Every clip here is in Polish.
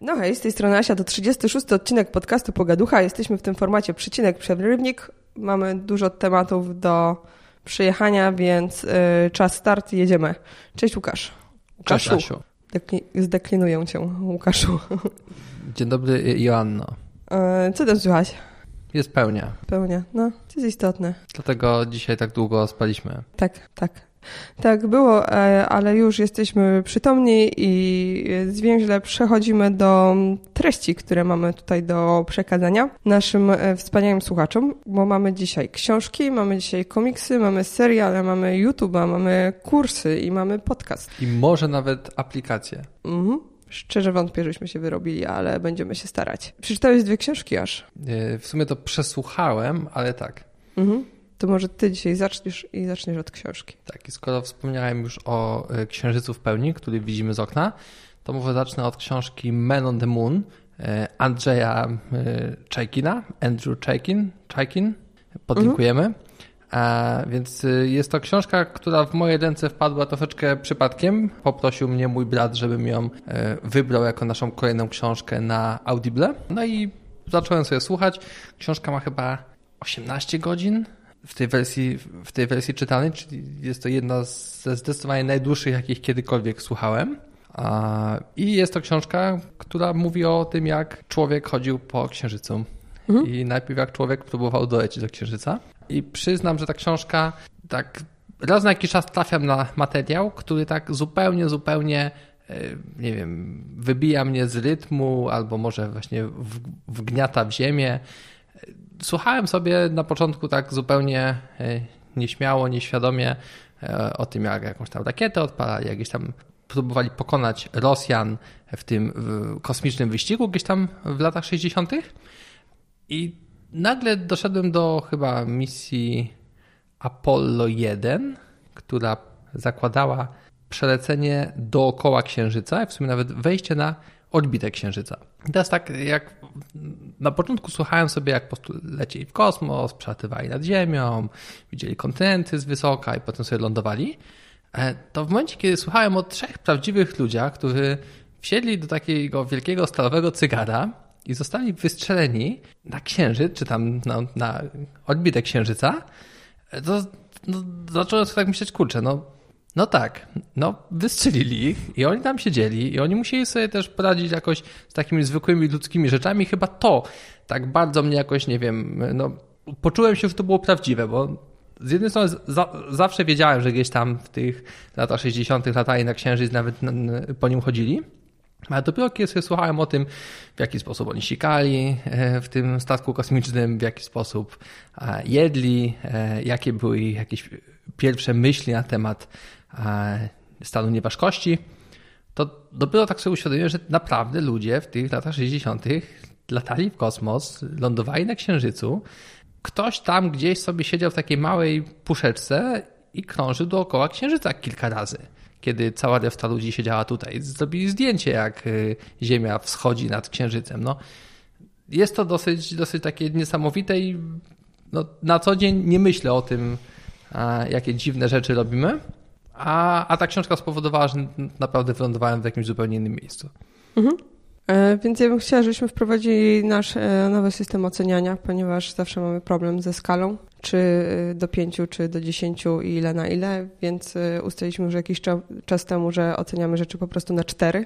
No hej, z tej strony Asia, to 36 odcinek podcastu Pogaducha. Jesteśmy w tym formacie przycinek przerywnik. Mamy dużo tematów do przyjechania, więc y, czas start, jedziemy. Cześć Łukasz. Cześć Asiu. Dekli zdeklinuję cię, Łukaszu. Dzień dobry Joanno. Y, co tam słychać? Jest pełnia. Pełnia, no, to jest istotne. Dlatego dzisiaj tak długo spaliśmy. Tak, tak. Tak było, e, ale już jesteśmy przytomni i zwięźle przechodzimy do treści, które mamy tutaj do przekazania naszym e, wspaniałym słuchaczom, bo mamy dzisiaj książki, mamy dzisiaj komiksy, mamy seriale, mamy YouTube'a, mamy kursy i mamy podcast. I może nawet aplikacje. Mhm. Szczerze wątpię, żeśmy się wyrobili, ale będziemy się starać. Przeczytałeś dwie książki aż. E, w sumie to przesłuchałem, ale tak. Mhm. To może ty dzisiaj zaczniesz i zaczniesz od książki. Tak, i skoro wspomniałem już o e, Księżycu w pełni, który widzimy z okna, to może zacznę od książki Man on the Moon e, Andrzeja Czajkina, Andrew Czajkin, Czajkin, podlinkujemy. Mhm. A, więc jest to książka, która w moje ręce wpadła troszeczkę przypadkiem. Poprosił mnie mój brat, żebym ją wybrał jako naszą kolejną książkę na Audible. No i zacząłem sobie słuchać. Książka ma chyba 18 godzin, w tej wersji, w tej wersji czytanej, czyli jest to jedna ze zdecydowanie najdłuższych, jakich kiedykolwiek słuchałem. I jest to książka, która mówi o tym, jak człowiek chodził po księżycu. Mhm. I najpierw jak człowiek próbował dolecieć do księżyca. I przyznam, że ta książka tak raz na jakiś czas trafiam na materiał, który tak zupełnie, zupełnie e, nie wiem, wybija mnie z rytmu albo może właśnie wgniata w ziemię słuchałem sobie na początku tak zupełnie e, nieśmiało, nieświadomie e, o tym, jak jakąś tam rakietę odpalali, jakieś tam próbowali pokonać Rosjan w tym kosmicznym wyścigu gdzieś tam w latach 60. I nagle doszedłem do chyba misji Apollo 1, która zakładała przelecenie dookoła Księżyca, w sumie nawet wejście na orbitę Księżyca. Teraz tak, jak na początku słuchałem sobie, jak po prostu lecieli w kosmos, przelatywali nad Ziemią, widzieli kontynenty z wysoka i potem sobie lądowali, e, to w momencie, kiedy słuchałem o trzech prawdziwych ludziach, którzy wsiedli do takiego wielkiego stalowego cygara i zostali wystrzeleni na Księżyc, czy tam na, na orbitę Księżyca, e, to no, zacząłem sobie tak myśleć, kurczę, no no tak, no wystrzelili ich i oni tam siedzieli i oni musieli sobie też poradzić jakoś z takimi zwykłymi ludzkimi rzeczami. Chyba to tak bardzo mnie jakoś, nie wiem, no poczułem się, że to było prawdziwe, bo z jednej strony za, zawsze wiedziałem, że gdzieś tam w tych latach 60. latali na Księżyc, nawet po nim chodzili. Ale dopiero kiedy sobie słuchałem o tym, w jaki sposób oni sikali e, w tym statku kosmicznym, w jaki sposób e, jedli, e, jakie były jakieś pierwsze myśli na temat stanu nieważkości, to dopiero tak sobie uświadomiłem, że naprawdę ludzie w tych latach 60. latali w kosmos, lądowali na Księżycu. Ktoś tam gdzieś sobie siedział w takiej małej puszeczce i krążył dookoła Księżyca kilka razy. Kiedy cała reszta ludzi siedziała tutaj. Zrobili zdjęcie, jak y, Ziemia wschodzi nad Księżycem. No, jest to dosyć, dosyć takie niesamowite i no, na co dzień nie myślę o tym, jakie dziwne rzeczy robimy. A, a ta książka spowodowała, że naprawdę wylądowałem w jakimś zupełnie innym miejscu. Mhm. E, więc ja bym chciała, żebyśmy wprowadzili nasz e, nowy system oceniania, ponieważ zawsze mamy problem ze skalą, czy e, do pięciu, czy do dziesięciu i ile na ile, więc ustaliliśmy już jakiś czas temu, że oceniamy rzeczy po prostu na cztery.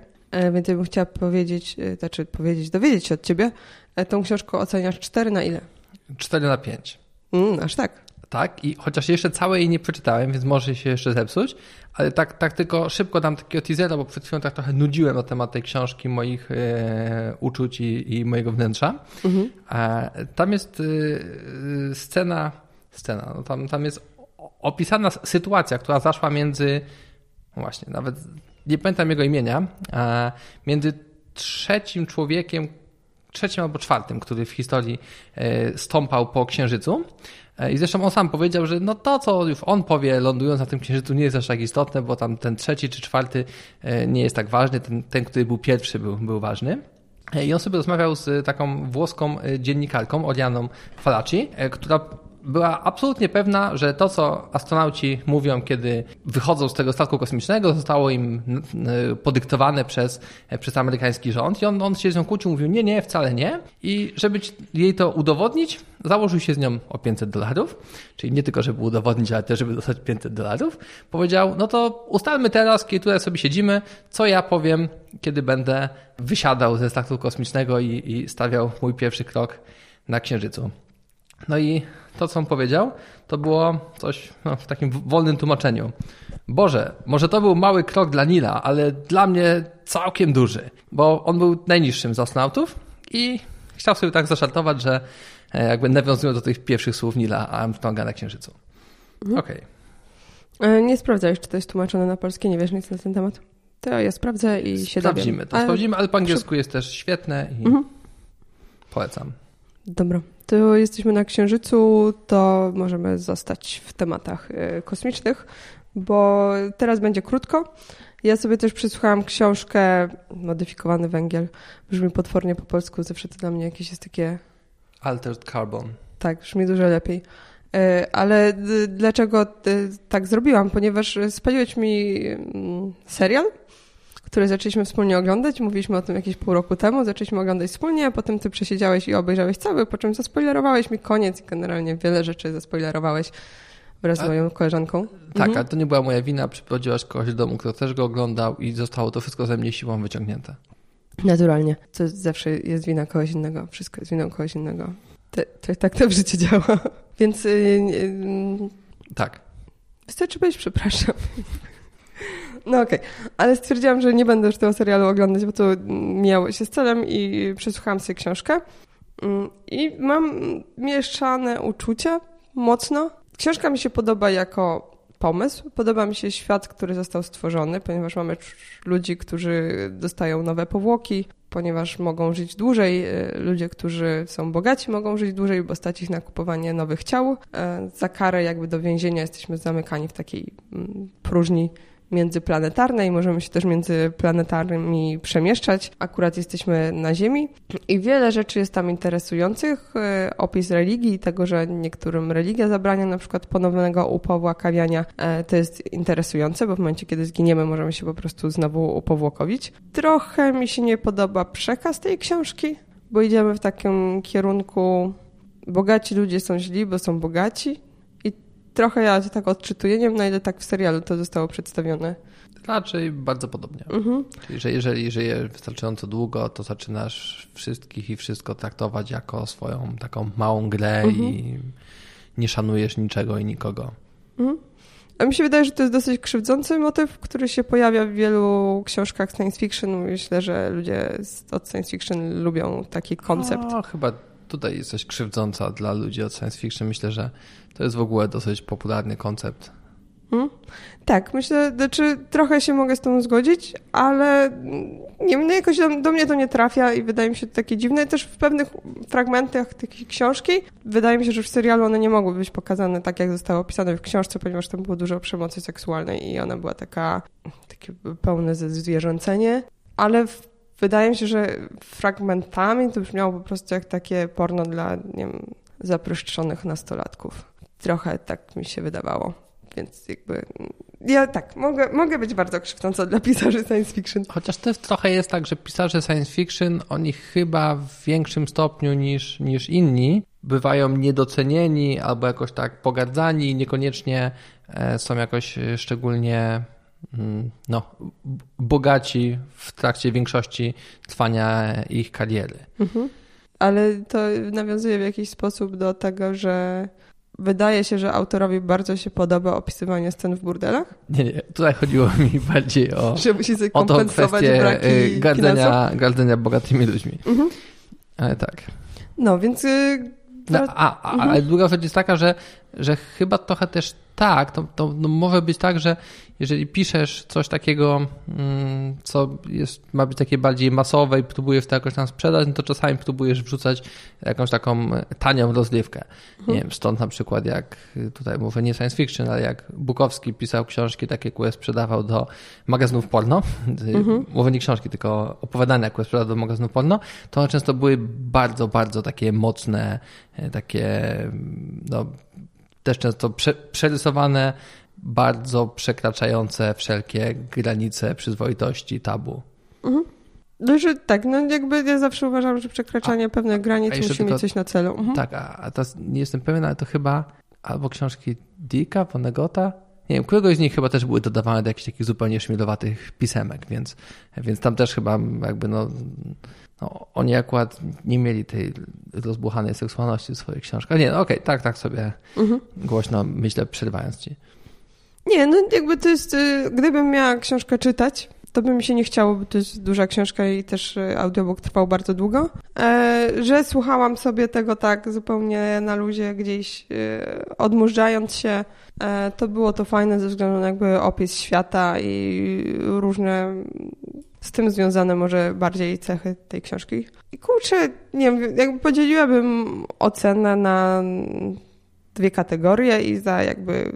Więc ja bym chciała powiedzieć, znaczy powiedzieć, dowiedzieć się od ciebie, tą książkę oceniasz cztery na ile? Cztery na pięć. Mm, aż tak tak? I chociaż jeszcze całej jej nie przeczytałem, więc może się jeszcze zepsuć, ale tak, tak tylko szybko dam takiego teasera, bo przed chwilą tak trochę nudziłem na temat tej książki, moich e, uczuć i, i, mojego wnętrza. Mhm. E, tam jest e, scena, scena, no tam, tam jest opisana sytuacja, która zaszła między, no właśnie, nawet nie pamiętam jego imienia, między trzecim człowiekiem, trzecim albo czwartym, który w historii e, stąpał po księżycu. E, I zresztą on sam powiedział, że no to, co już on powie, lądując na tym księżycu, nie jest aż tak istotne, bo tam ten trzeci czy czwarty e, nie jest tak ważny, ten, ten który był pierwszy, był, był ważny. I on sobie rozmawiał z taką włoską dziennikarką, Orianą Falaci, która była absolutnie pewna, że to, co astronauci mówią, kiedy wychodzą z tego statku kosmicznego, zostało im podyktowane przez, przez amerykański rząd. I on, on się z nią kłócił, mówił, nie, nie, wcale nie. I żeby jej to udowodnić, założył się z nią o 500 dolarów. Czyli nie tylko, żeby udowodnić, ale też, żeby dostać 500 dolarów. Powiedział, no to ustalmy teraz, kiedy tutaj sobie siedzimy, co ja powiem, kiedy będę wysiadał ze statku kosmicznego i, i stawiał mój pierwszy krok na Księżycu. No i to, co on powiedział, to było coś no, w takim wolnym tłumaczeniu. Boże, może to był mały krok dla Nila, ale dla mnie całkiem duży, bo on był najniższym z astronautów i chciał sobie tak zaszartować, że e, jakby nawiązują do tych pierwszych słów Nila Armstronga na Księżycu. Mhm. Okej. Okay. E, nie sprawdzałeś, czy to jest tłumaczone na polskie, nie wiesz nic na ten temat? To ja sprawdzę i się Sprawdzimy dowiem. to, sprawdzimy, ale po angielsku jest też świetne i mhm. polecam. Dobra, to jesteśmy na Księżycu, to możemy zostać w tematach e, kosmicznych, bo teraz będzie krótko. Ja sobie też przysłuchałam książkę Modyfikowany węgiel. Brzmi potwornie po polsku, zawsze to dla mnie jakieś jest takie... Altered Carbon. Tak, brzmi dużo lepiej. E, ale dlaczego tak zrobiłam? Ponieważ spaliłeś mi mm, serial które zaczęliśmy wspólnie oglądać. Mówiliśmy o tym jakieś pół roku temu, zaczęliśmy oglądać wspólnie, a potem ty przesiedziałeś i obejrzałeś cały, po czym zaspoilerowałeś mi koniec i generalnie wiele rzeczy zaspoilerowałeś wraz z moją koleżanką. Tak, mhm. a to nie była moja wina, przyprowadziłaś kogoś do domu, kto też go oglądał i zostało to wszystko ze mnie siłą wyciągnięte. Naturalnie. To zawsze jest wina kogoś innego. Wszystko jest winą kogoś innego. To, to, tak to w życiu działa. Więc... Yy, yy, tak. Wystarczy powiedzieć przepraszam. No okej, okay. ale stwierdziłam, że nie będę już tego serialu oglądać, bo to miało się z celem i przesłuchałam sobie książkę. Mm, I mam mieszane uczucia mocno. Książka mi się podoba jako pomysł. Podoba mi się świat, który został stworzony, ponieważ mamy ludzi, którzy dostają nowe powłoki, ponieważ mogą żyć dłużej. E, ludzie, którzy są bogaci, mogą żyć dłużej, bo stać ich na kupowanie nowych ciał. E, za karę jakby do więzienia jesteśmy zamykani w takiej mm, próżni międzyplanetarnej, możemy się też między planetarnymi przemieszczać. Akurat jesteśmy na Ziemi i wiele rzeczy jest tam interesujących. E, opis religii, tego, że niektórym religia zabrania na przykład ponownego upowłakawiania, e, to jest interesujące, bo w momencie, kiedy zginiemy, możemy się po prostu znowu upowłokowić. Trochę mi się nie podoba przekaz tej książki, bo idziemy w takim kierunku bogaci ludzie są źli, bo są bogaci trochę ja tak odczytuję, nie wiem na ile tak w serialu to zostało przedstawione. Raczej bardzo podobnie. Mhm. Czyli, że jeżeli żyjesz wystarczająco długo, to zaczynasz wszystkich i wszystko traktować jako swoją taką małą grę mhm. i nie szanujesz niczego i nikogo. Mhm. A mi się wydaje, że to jest dosyć krzywdzący motyw, który się pojawia w wielu książkach science fiction. Myślę, że ludzie od science fiction lubią taki koncept. No, chyba tutaj jest coś krzywdząca dla ludzi od science fiction. Myślę, że to jest w ogóle dosyć popularny koncept. Hmm? Tak, myślę, znaczy trochę się mogę z tą zgodzić, ale nie wiem, no jakoś do, do, mnie to nie trafia i wydaje mi się to takie dziwne. Też w pewnych fragmentach takiej książki wydaje mi się, że w serialu one nie mogły być pokazane tak, jak zostały opisane w książce, ponieważ tam było dużo przemocy seksualnej i ona była taka, takie pełne zwierzęcenie, ale w wydaje mi się, że fragmentami to brzmiało po prostu jak takie porno dla, nie wiem, zaproszczonych nastolatków. Trochę tak mi się wydawało. Więc jakby ja tak, mogę, mogę być bardzo krzywdząca dla pisarzy science fiction. Chociaż też trochę jest tak, że pisarze science fiction, oni chyba w większym stopniu niż, niż inni bywają niedocenieni albo jakoś tak pogardzani, niekoniecznie e, są jakoś szczególnie Mm, no, bogaci w trakcie większości trwania ich kariery. Mhm. Ale to nawiązuje w jakiś sposób do tego, że wydaje się, że autorowi bardzo się podoba opisywanie scen w burdelach? Nie, nie. Tutaj chodziło mi bardziej o, że musi o tą kwestię y, gardzenia, gardzenia bogatymi ludźmi. Mhm. Ale tak. No, więc... Y, no, a, a, mhm. Ale druga rzecz jest taka, że, że chyba trochę też tak, to, to no może być tak, że jeżeli piszesz coś takiego, mm, co jest, ma być takie bardziej masowe i próbujesz to jakoś tam sprzedać, no to czasami próbujesz wrzucać jakąś taką tanią rozrywkę. Mhm. Nie wiem, stąd na przykład jak tutaj mówię nie science fiction, ale jak Bukowski pisał książki takie, które sprzedawał do magazynów porno, mhm. mówię nie książki, tylko opowiadania, które sprzedawał do magazynów porno, to one często były bardzo, bardzo takie mocne, e, takie no, też często prze, przerysowane, bardzo przekraczające wszelkie granice przyzwoitości, tabu. Mhm. Że tak, no jakby ja zawsze uważam, że przekraczanie a, pewnych granic musi tylko, mieć coś na celu. Mhm. Tak, a, a teraz nie jestem pewien, ale to chyba albo książki Dicka, Vonegota, nie wiem, któregoś z nich chyba też były dodawane do jakichś takich zupełnie szmilowatych pisemek, więc, więc tam też chyba jakby no, no oni akurat nie mieli tej rozbuchanej seksualności w swoich książkach. Nie, no okej, okay, tak, tak sobie mhm. głośno myślę, przerywając ci. Nie, no jakby to jest, y, gdybym miała książkę czytać, to by mi się nie chciało, bo to jest duża książka i też y, audiobook trwał bardzo długo, e, że słuchałam sobie tego tak zupełnie na luzie, gdzieś y, odmurzając się. E, to było to fajne ze względu na jakby opis świata i różne z tym związane może bardziej cechy tej książki. I kurczę, nie wiem, jakby podzieliłabym ocenę na dwie kategorie i za jakby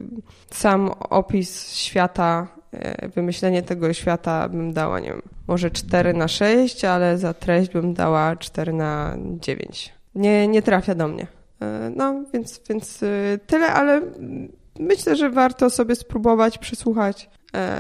sam opis świata, e, wymyślenie tego świata bym dała, nie wiem, może 4 na 6, ale za treść bym dała 4 na 9. Nie, nie trafia do mnie. E, no, więc, więc e, tyle, ale myślę, że warto sobie spróbować przysłuchać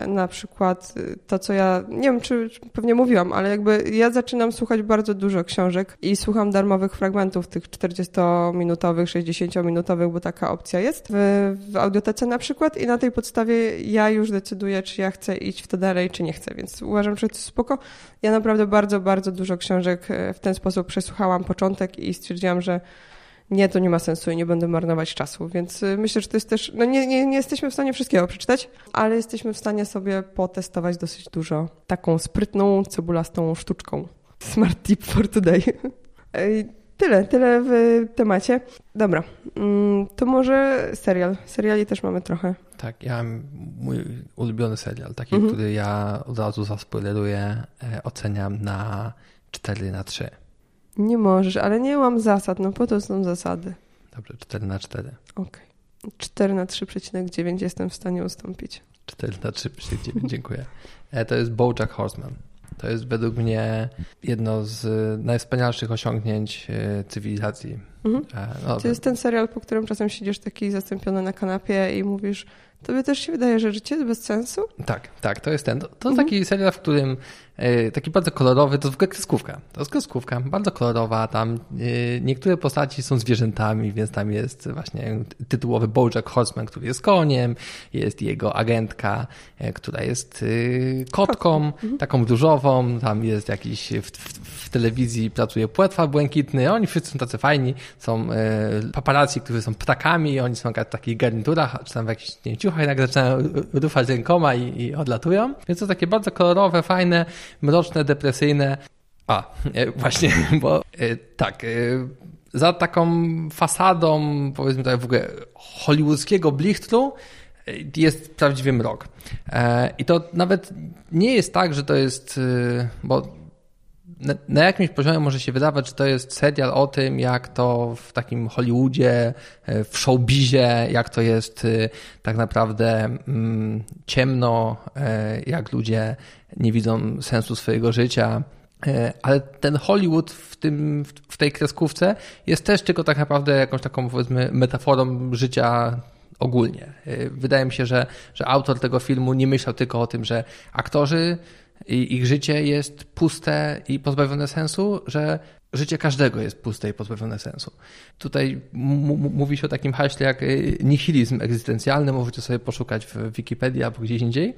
na przykład y, to, co ja, nie wiem, czy, pewnie mówiłam, ale jakby ja zaczynam słuchać bardzo dużo książek i słucham darmowych fragmentów, tych 40-minutowych, 60-minutowych, bo taka opcja jest w, w audiotece na przykład i na tej podstawie ja już decyduję, czy ja chcę iść w to dalej, czy nie chcę, więc uważam, że to jest spoko. Ja naprawdę bardzo, bardzo dużo książek e, w ten sposób przesłuchałam początek i stwierdziłam, że nie, to nie ma sensu i nie będę marnować czasu. Więc y, myślę, że to jest też, no nie, nie, nie jesteśmy w stanie wszystkiego przeczytać, ale jesteśmy w stanie sobie potestować dosyć dużo taką sprytną, cebulastą sztuczką. Smart tip for today. Tyle, tyle w temacie. Dobra, mm, to może serial. Seriali też mamy trochę. Tak, ja mam mój ulubiony serial, taki, mhm. który ja od razu zaspoileruję, e, oceniam na 4 na 3. Nie możesz, ale nie mam zasad, no po to są zasady. Dobrze, 4 na 4. Okej. Okay. 4 na 3,9 jestem w stanie ustąpić. 4 na 3,9, dziękuję. E, to jest Bojack Horseman. To jest według mnie jedno z najwspanialszych osiągnięć e, cywilizacji. Mhm. E, no, to jest ten serial, po którym czasem siedzisz taki zastąpiony na kanapie i mówisz, Tobie też się wydaje, że życie jest bez sensu? Tak, tak, to jest ten. To, to mhm. taki serial, w którym e, taki bardzo kolorowy, to jest kreskówka. To jest kreskówka, bardzo kolorowa. Tam e, niektóre postaci są zwierzętami, więc tam jest właśnie tytułowy Bojack Horseman, który jest koniem, jest jego agentka, która jest kotką, mhm. taką różową, tam jest jakiś w, w, w, telewizji pracuje płetwa błękitny, oni wszyscy są tacy fajni, są paparazzi, którzy są ptakami, oni są w takich garniturach, czy tam w jakichś nie nagle zaczynają rufać rękoma i, i odlatują. Więc to takie bardzo kolorowe, fajne, mroczne, depresyjne. A, e, właśnie, bo e, tak, e, za taką fasadą, powiedzmy tutaj w ogóle hollywoodzkiego blichtru jest prawdziwy mrok. I to nawet nie jest tak, że to jest, bo na, na, jakimś poziomie może się wydawać, że to jest serial o tym, jak to w takim Hollywoodzie, e, w showbizie, jak to jest e, tak naprawdę mm, ciemno, e, jak ludzie nie widzą sensu swojego życia. Ale ten Hollywood w, tym, w tej kreskówce jest też tylko tak naprawdę jakąś taką powiedzmy metaforą życia ogólnie. Wydaje mi się, że, że autor tego filmu nie myślał tylko o tym, że aktorzy i ich życie jest puste i pozbawione sensu, że życie każdego jest puste i pozbawione sensu. Tutaj mówi się o takim haśle jak y, nihilizm egzystencjalny, możecie sobie poszukać w Wikipedii albo gdzieś indziej.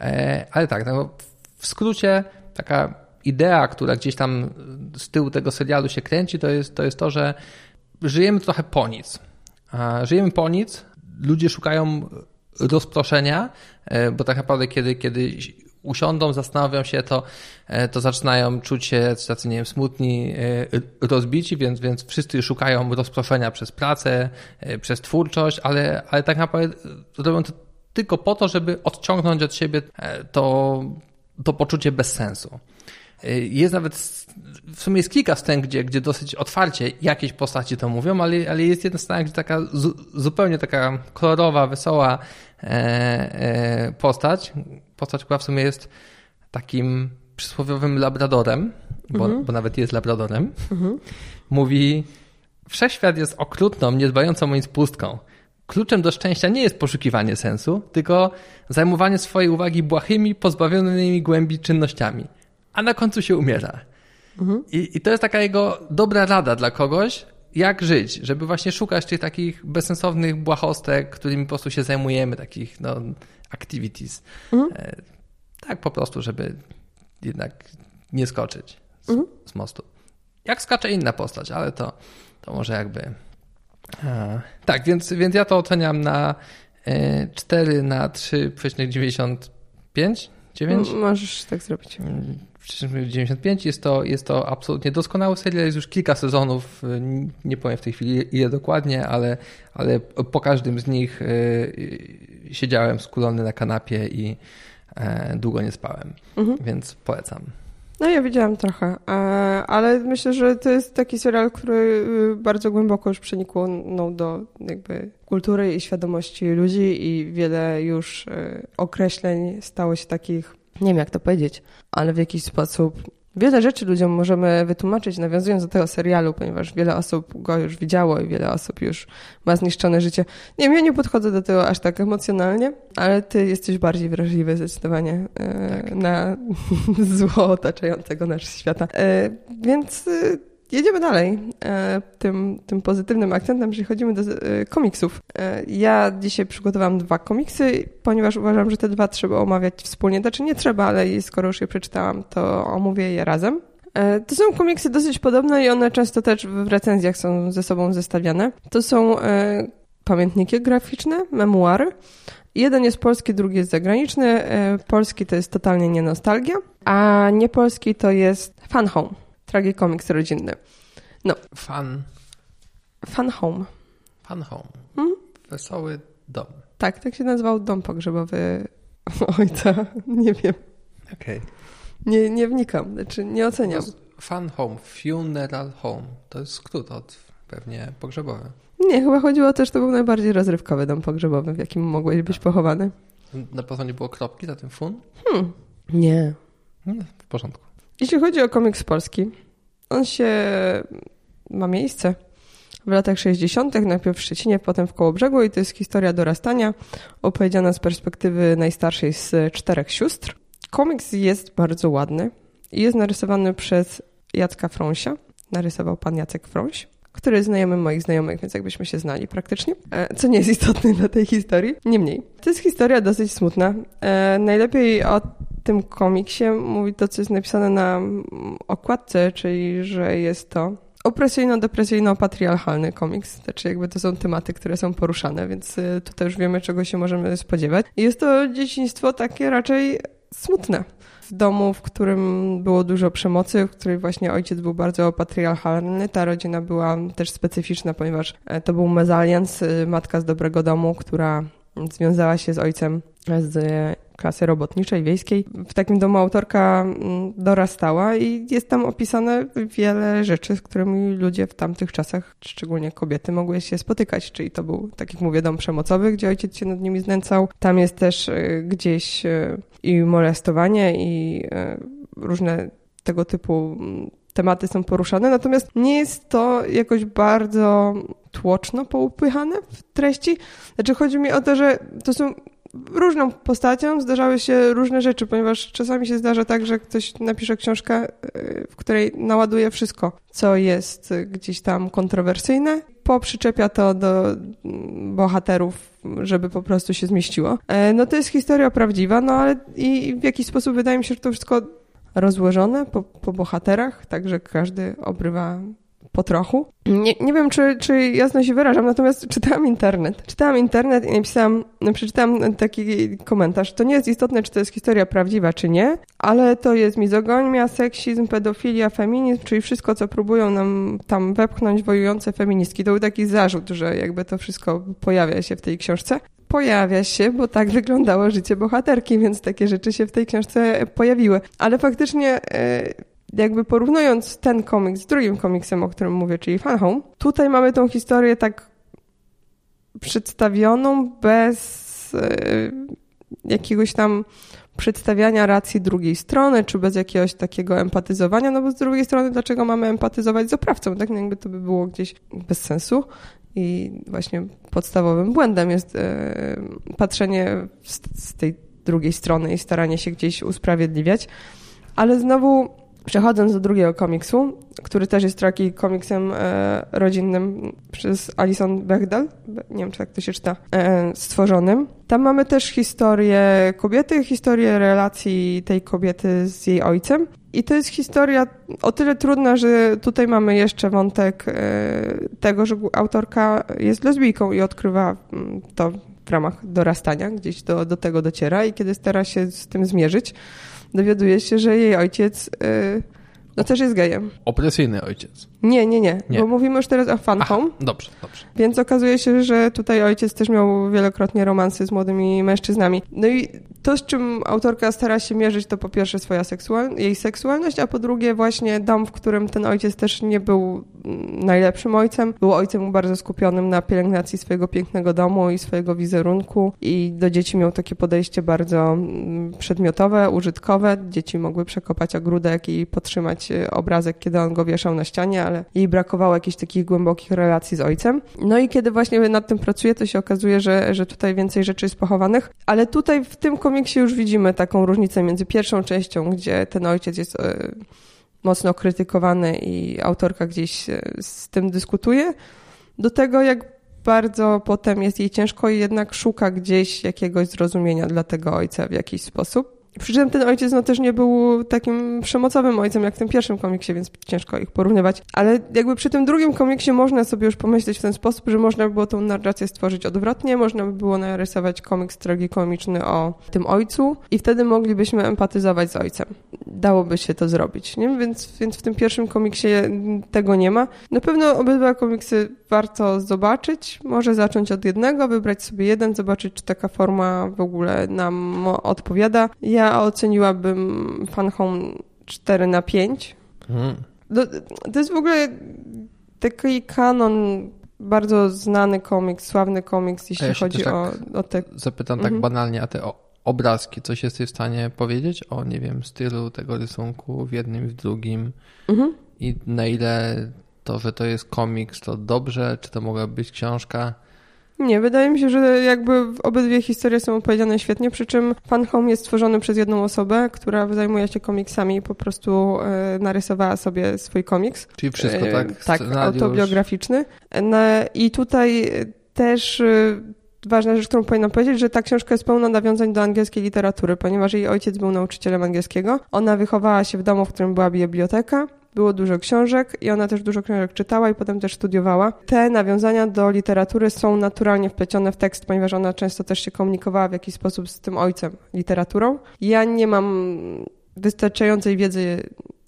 E, ale tak, no, w skrócie taka idea, która gdzieś tam z tyłu tego serialu się kręci, to jest to, jest to że żyjemy trochę po nic. Żyjemy po nic, ludzie szukają rozproszenia, e, bo tak naprawdę kiedy, kiedy usiądą, zastanowią się, to, e, to zaczynają czuć się tacy, nie wiem, smutni, e, rozbici, więc, więc wszyscy szukają rozproszenia przez pracę, e, przez twórczość, ale, ale tak naprawdę robią to tylko po to, żeby odciągnąć od siebie to, to poczucie bezsensu. Jest nawet, w sumie jest kilka scen, gdzie, gdzie dosyć otwarcie jakieś postaci to mówią, ale, ale jest jedna scena, gdzie taka zupełnie taka kolorowa, wesoła postać, postać, która w sumie jest takim przysłowiowym labradorem, bo, mhm. bo nawet jest labradorem, mhm. mówi Wszechświat jest okrutną, niedbającą o nic pustką. Kluczem do szczęścia nie jest poszukiwanie sensu, tylko zajmowanie swojej uwagi błahymi, pozbawionymi głębi czynnościami a na końcu się umiera. Mhm. I, I to jest taka jego dobra rada dla kogoś, jak żyć, żeby właśnie szukać tych takich bezsensownych błahostek, którymi po prostu się zajmujemy, takich no, activities. Mhm. E, tak po prostu, żeby jednak nie skoczyć z, mhm. z, mostu. Jak skacze inna postać, ale to, to może jakby... E, tak, więc, więc ja to oceniam na e, 4 na 3,95 9? Możesz tak zrobić. Mm, 95 jest to, jest to absolutnie doskonały serial, jest już kilka sezonów, nie powiem w tej chwili ile dokładnie, ale, ale po każdym z nich e, siedziałem skulony na kanapie i e, długo nie spałem, mhm. więc polecam. No ja widziałam trochę, e, ale myślę, że to jest taki serial, który y, bardzo głęboko już przenikł no, do jakby kultury i świadomości ludzi i wiele już określeń stało się takich nie wiem jak to powiedzieć, ale w jakiś sposób wiele rzeczy ludziom możemy wytłumaczyć, nawiązując do tego serialu, ponieważ wiele osób go już widziało i wiele osób już ma zniszczone życie. Nie wiem, ja nie podchodzę do tego aż tak emocjonalnie, ale ty jesteś bardziej wrażliwy zdecydowanie e, tak. na zło otaczającego nasz świata. E, więc e, Jedziemy dalej e, tym, tym pozytywnym akcentem, że chodzimy do e, komiksów. E, ja dzisiaj przygotowałam dwa komiksy, ponieważ uważam, że te dwa trzeba omawiać wspólnie. Znaczy nie trzeba, ale skoro już je przeczytałam, to omówię je razem. To są komiksy dosyć podobne i one często też w recenzjach są ze sobą zestawiane. To są pamiętniki graficzne, memuary. Jeden jest polski, drugi jest zagraniczny. Polski to jest totalnie nie nostalgia, a nie polski to jest fan home tragikomiks rodzinny. No. Fun. Fun Home. Fun Home. Hmm? Wesoły dom. Tak, tak się nazywał dom pogrzebowy ojca. Nie wiem. Okej. Okay. Nie, nie wnikam, znaczy nie oceniam. Fun Home, Funeral Home. To jest skrót od pewnie pogrzebowy. Nie, chyba chodziło też, to był najbardziej rozrywkowy dom pogrzebowy, w jakim mogłeś być pochowany. Na pewno nie było kropki za tym fun? Hmm. Nie. nie. W porządku. Jeśli chodzi o komiks polski, on się ma miejsce w latach 60., najpierw w Szczecinie, potem w Kołobrzegu i to jest historia dorastania opowiedziana z perspektywy najstarszej z czterech sióstr. Komiks jest bardzo ładny i jest narysowany przez Jacka Frąsia. Narysował pan Jacek Frąś, który jest znajomym moich znajomych, więc jakbyśmy się znali praktycznie, e, co nie jest istotne dla tej historii. Niemniej, to jest historia dosyć smutna. E, najlepiej o tym komiksie mówi to, co jest napisane na okładce, czyli że jest to opresyjno-depresyjno-patriarchalny komiks. Znaczy jakby to są tematy, które są poruszane, więc y, tutaj już wiemy, czego się możemy spodziewać. Jest to dzieciństwo takie raczej smutne. W domu, w którym było dużo przemocy, w której właśnie ojciec był bardzo patriarchalny. Ta rodzina była też specyficzna, ponieważ e, to był mezalians, y, matka z dobrego domu, która związała się z ojcem z klasy robotniczej, wiejskiej. W takim domu autorka mm, dorastała i jest tam opisane wiele rzeczy, z którymi ludzie w tamtych czasach, szczególnie kobiety, mogły się spotykać. Czyli to był, tak jak mówię, dom przemocowy, gdzie ojciec się nad nimi znęcał. Tam jest też y, gdzieś y, i molestowanie, i różne tego typu mm, tematy są poruszane, natomiast nie jest to jakoś bardzo tłoczno poupychane w treści. Znaczy chodzi mi o to, że to są różną postacią zdarzały się różne rzeczy, ponieważ czasami się zdarza tak, że ktoś napisze książkę, y, w której naładuje wszystko, co jest gdzieś tam kontrowersyjne, poprzyczepia to do mm, bohaterów, żeby po prostu się zmieściło. E, no to jest historia prawdziwa, no ale i w jakiś sposób wydaje mi się, że to wszystko rozłożone po, po bohaterach, tak że każdy obrywa po trochu. Nie, nie wiem, czy, czy jasno się wyrażam, natomiast czytałam internet. Czytałam internet i napisałam, przeczytałam taki komentarz. To nie jest istotne, czy to jest historia prawdziwa, czy nie, ale to jest mizogonia, seksizm, pedofilia, feminizm, czyli wszystko, co próbują nam tam wepchnąć wojujące feministki. To był taki zarzut, że jakby to wszystko pojawia się w tej książce pojawia się, bo tak wyglądało życie bohaterki, więc takie rzeczy się w tej książce pojawiły. Ale faktycznie e, jakby porównując ten komiks z drugim komiksem, o którym mówię, czyli Fan Home, tutaj mamy tą historię tak przedstawioną bez e, jakiegoś tam przedstawiania racji drugiej strony, czy bez jakiegoś takiego empatyzowania, no bo z drugiej strony, dlaczego mamy empatyzować z oprawcą? Tak no jakby to by było gdzieś bez sensu. I właśnie podstawowym błędem jest e, patrzenie z, z tej drugiej strony i staranie się gdzieś usprawiedliwiać. Ale znowu Przechodząc do drugiego komiksu, który też jest taki komiksem e, rodzinnym przez Alison Bechdel, nie wiem czy tak to się czyta, e, stworzonym. Tam mamy też historię kobiety, historię relacji tej kobiety z jej ojcem. I to jest historia o tyle trudna, że tutaj mamy jeszcze wątek e, tego, że autorka jest lesbijką i odkrywa mm, to w ramach dorastania, gdzieś do, do tego dociera i kiedy stara się z tym zmierzyć, dowiaduje się, że jej ojciec y, no też jest gejem. Opresyjny ojciec. Nie, nie, nie, nie. Bo mówimy już teraz o fan home. Dobrze, dobrze. Więc okazuje się, że tutaj ojciec też miał wielokrotnie romansy z młodymi mężczyznami. No i to, z czym autorka stara się mierzyć, to po pierwsze swoja seksual jej seksualność, a po drugie właśnie dom, w którym ten ojciec też nie był najlepszym ojcem. Był ojcem bardzo skupionym na pielęgnacji swojego pięknego domu i swojego wizerunku i do dzieci miał takie podejście bardzo mm, przedmiotowe, użytkowe. Dzieci mogły przekopać ogródek i podtrzymać e, obrazek, kiedy on go wieszał na ścianie, ale jej brakowało jakichś takich głębokich relacji z ojcem. No i kiedy właśnie nad tym pracuje, to się okazuje, że, że tutaj więcej rzeczy jest pochowanych, ale tutaj w tym komiksie już widzimy taką różnicę między pierwszą częścią, gdzie ten ojciec jest e, mocno krytykowany i autorka gdzieś e, z tym dyskutuje, do tego jak bardzo potem jest jej ciężko i jednak szuka gdzieś jakiegoś zrozumienia dla tego ojca w jakiś sposób. Przy czym ten ojciec no, też nie był takim przemocowym ojcem jak w tym pierwszym komiksie, więc ciężko ich porównywać. Ale jakby przy tym drugim komiksie można sobie już pomyśleć w ten sposób, że można by było tą narrację stworzyć odwrotnie, można by było narysować komiks tragikomiczny o tym ojcu i wtedy moglibyśmy empatyzować z ojcem. Dałoby się to zrobić, nie? Więc, więc w tym pierwszym komiksie tego nie ma. Na pewno obydwa komiksy warto zobaczyć. Może zacząć od jednego, wybrać sobie jeden, zobaczyć, czy taka forma w ogóle nam odpowiada. Ja oceniłabym Fan Home 4 na 5. Hmm. To, to jest w ogóle taki kanon bardzo znany komiks, sławny komiks, jeśli ja chodzi tak o, o te... Zapytam tak mhm. banalnie, a te obrazki, coś jesteś w stanie powiedzieć o, nie wiem, stylu tego rysunku w jednym i w drugim mhm. i na ile to, że to jest komiks, to dobrze, czy to mogła być książka? Nie, wydaje mi się, że jakby obydwie historie są opowiedziane świetnie, przy czym Fan Home jest stworzony przez jedną osobę, która zajmuje się komiksami i po prostu e, narysowała sobie swój komiks. Czyli wszystko, tak? E, tak, autobiograficzny. I tutaj też e, ważna rzecz, którą powinnam powiedzieć, że ta książka jest pełna nawiązań do angielskiej literatury, ponieważ jej ojciec był nauczycielem angielskiego. Ona wychowała się w domu, w którym była biblioteka było dużo książek i ona też dużo książek czytała i potem też studiowała. Te nawiązania do literatury są naturalnie wplecione w tekst, ponieważ ona często też się komunikowała w jakiś sposób z tym ojcem literaturą. Ja nie mam wystarczającej wiedzy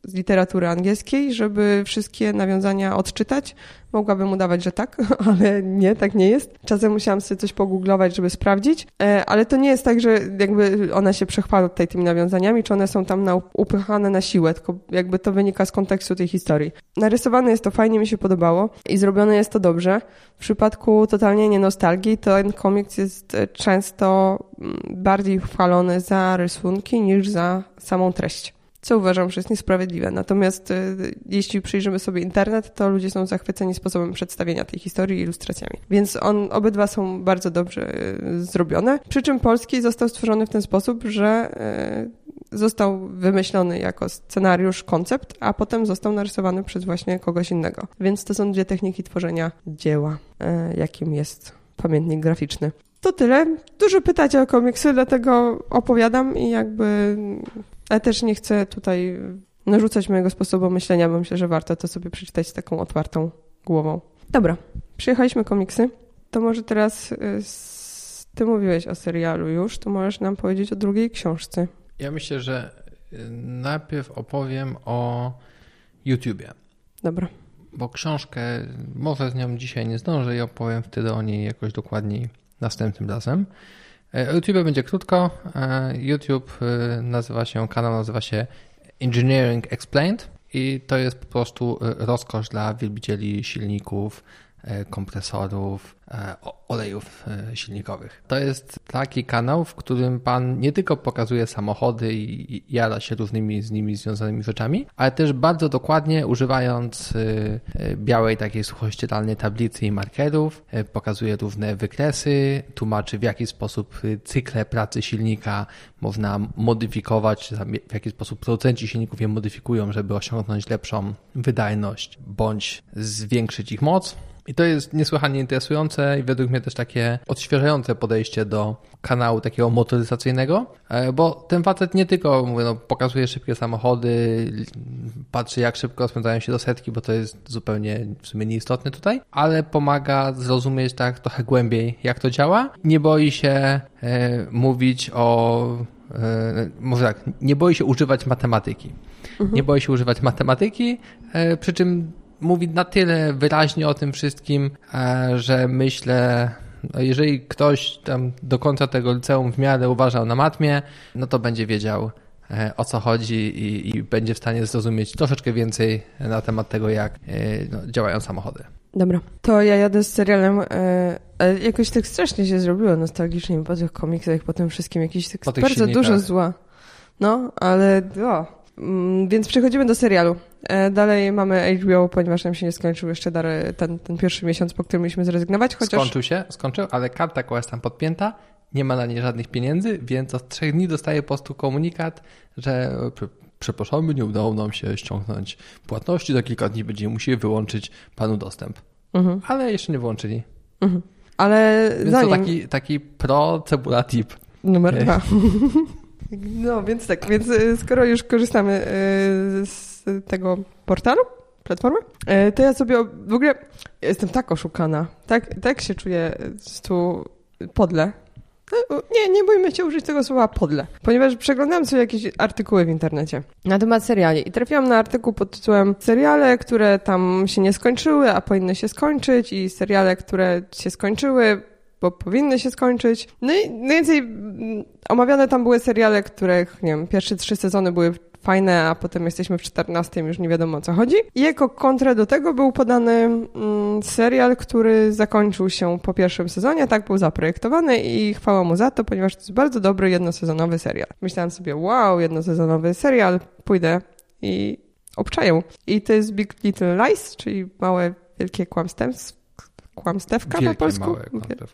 z literatury angielskiej, żeby wszystkie nawiązania odczytać. Mogłabym udawać, że tak, ale nie, tak nie jest. Czasem musiałam sobie coś pogooglować, żeby sprawdzić, e, ale to nie jest tak, że jakby ona się przechwala tutaj tymi nawiązaniami, czy one są tam na, upychane na siłę, tylko jakby to wynika z kontekstu tej historii. Narysowane jest to fajnie, mi się podobało i zrobione jest to dobrze. W przypadku totalnie nie nostalgii, ten komiks jest e, często mm, bardziej chwalony za rysunki niż za samą treść co uważam, że jest niesprawiedliwe. Natomiast y, jeśli przyjrzymy sobie internet, to ludzie są zachwyceni sposobem przedstawienia tej historii ilustracjami. Więc on, obydwa są bardzo dobrze y, zrobione. Przy czym polski został stworzony w ten sposób, że y, został wymyślony jako scenariusz, koncept, a potem został narysowany przez właśnie kogoś innego. Więc to są dwie techniki tworzenia dzieła, jakim jest pamiętnik graficzny. To tyle. Dużo pytacie o komiksy, dlatego opowiadam i jakby ale też nie chcę tutaj narzucać mojego sposobu myślenia, bo myślę, że warto to sobie przeczytać z taką otwartą głową. Dobra, przyjechaliśmy komiksy. To może teraz y, ty mówiłeś o serialu już, to możesz nam powiedzieć o drugiej książce. Ja myślę, że y, najpierw opowiem o YouTubie. Dobra. Bo książkę, może z nią dzisiaj nie zdążę i opowiem wtedy o niej jakoś dokładniej następnym razem. E, YouTube będzie krótko. E, YouTube y, nazywa się, kanał nazywa się Engineering Explained i to jest po prostu rozkosz dla wielbicieli silników, E, kompresorów, e, olejów e, silnikowych. To jest taki kanał, w którym pan nie tylko pokazuje samochody i jada się różnymi z nimi związanymi rzeczami, ale też bardzo dokładnie używając białej takiej suchościeralnej tablicy i markerów, pokazuje różne wykresy, tłumaczy w jaki sposób cykle pracy silnika można modyfikować, w jaki sposób producenci silników je modyfikują, żeby osiągnąć lepszą wydajność bądź zwiększyć ich moc. I to jest niesłychanie interesujące i według mnie też takie odświeżające podejście do kanału takiego motoryzacyjnego, e, bo ten facet nie tylko mówię, no, pokazuje szybkie samochody, patrzy jak szybko spędzają się do setki, bo to jest zupełnie w sumie nieistotne tutaj, ale pomaga zrozumieć tak trochę głębiej jak to działa. Nie boi się e, mówić o e, może tak, nie boi się używać matematyki. Mhm. Nie boi się używać matematyki, e, przy czym mówi na tyle wyraźnie o tym wszystkim, e, że myślę, no jeżeli ktoś tam do końca tego liceum w miarę uważał na matmie, no to będzie wiedział e, o co chodzi i, i będzie w stanie zrozumieć troszeczkę więcej na temat tego, jak e, no, działają samochody. Dobra, to ja jadę z serialem. E, jakoś tak strasznie się zrobiło nostalgicznie po tych komiksach, po tym wszystkim. Jakiś tak bardzo dużo zła. No, ale o, więc przechodzimy do serialu. E, dalej mamy HBO, ponieważ nam się nie skończył jeszcze ten, ten pierwszy miesiąc, po którym mieliśmy zrezygnować. Chociaż... Skończył się, skończył, ale karta koła jest tam podpięta, nie ma na niej żadnych pieniędzy, więc od trzech dni dostaje po prostu komunikat, że przepraszamy, nie udało nam się ściągnąć płatności, za kilka dni będziemy musieli wyłączyć panu dostęp. Mhm. Ale jeszcze nie wyłączyli. Mhm. Ale Więc zanim... to taki, taki pro cebula tip. Numer dwa. No, więc tak, więc y, skoro już korzystamy y, z tego portalu, platformy, y, to ja sobie w ogóle jestem tak oszukana, tak, tak się czuję tu podle. No, nie, nie bójmy się użyć tego słowa podle, ponieważ przeglądałam sobie jakieś artykuły w internecie na temat seriali i trafiłam na artykuł pod tytułem seriale, które tam się nie skończyły, a powinny się skończyć i seriale, które się skończyły, bo powinny się skończyć. No i najwięcej mm, omawiane tam były seriale, których, nie wiem, pierwsze trzy sezony były fajne, a potem jesteśmy w 14, już nie wiadomo o co chodzi. I jako kontrę do tego był podany mm, serial, który zakończył się po pierwszym sezonie, tak był zaprojektowany i chwała mu za to, ponieważ to jest bardzo dobry jednosezonowy serial. Myślałam sobie, wow, jednosezonowy serial, pójdę i obczaję. I to jest Big Little Lies, czyli małe, wielkie kłamstewstwo kłamstewka Wielkie, po polsku?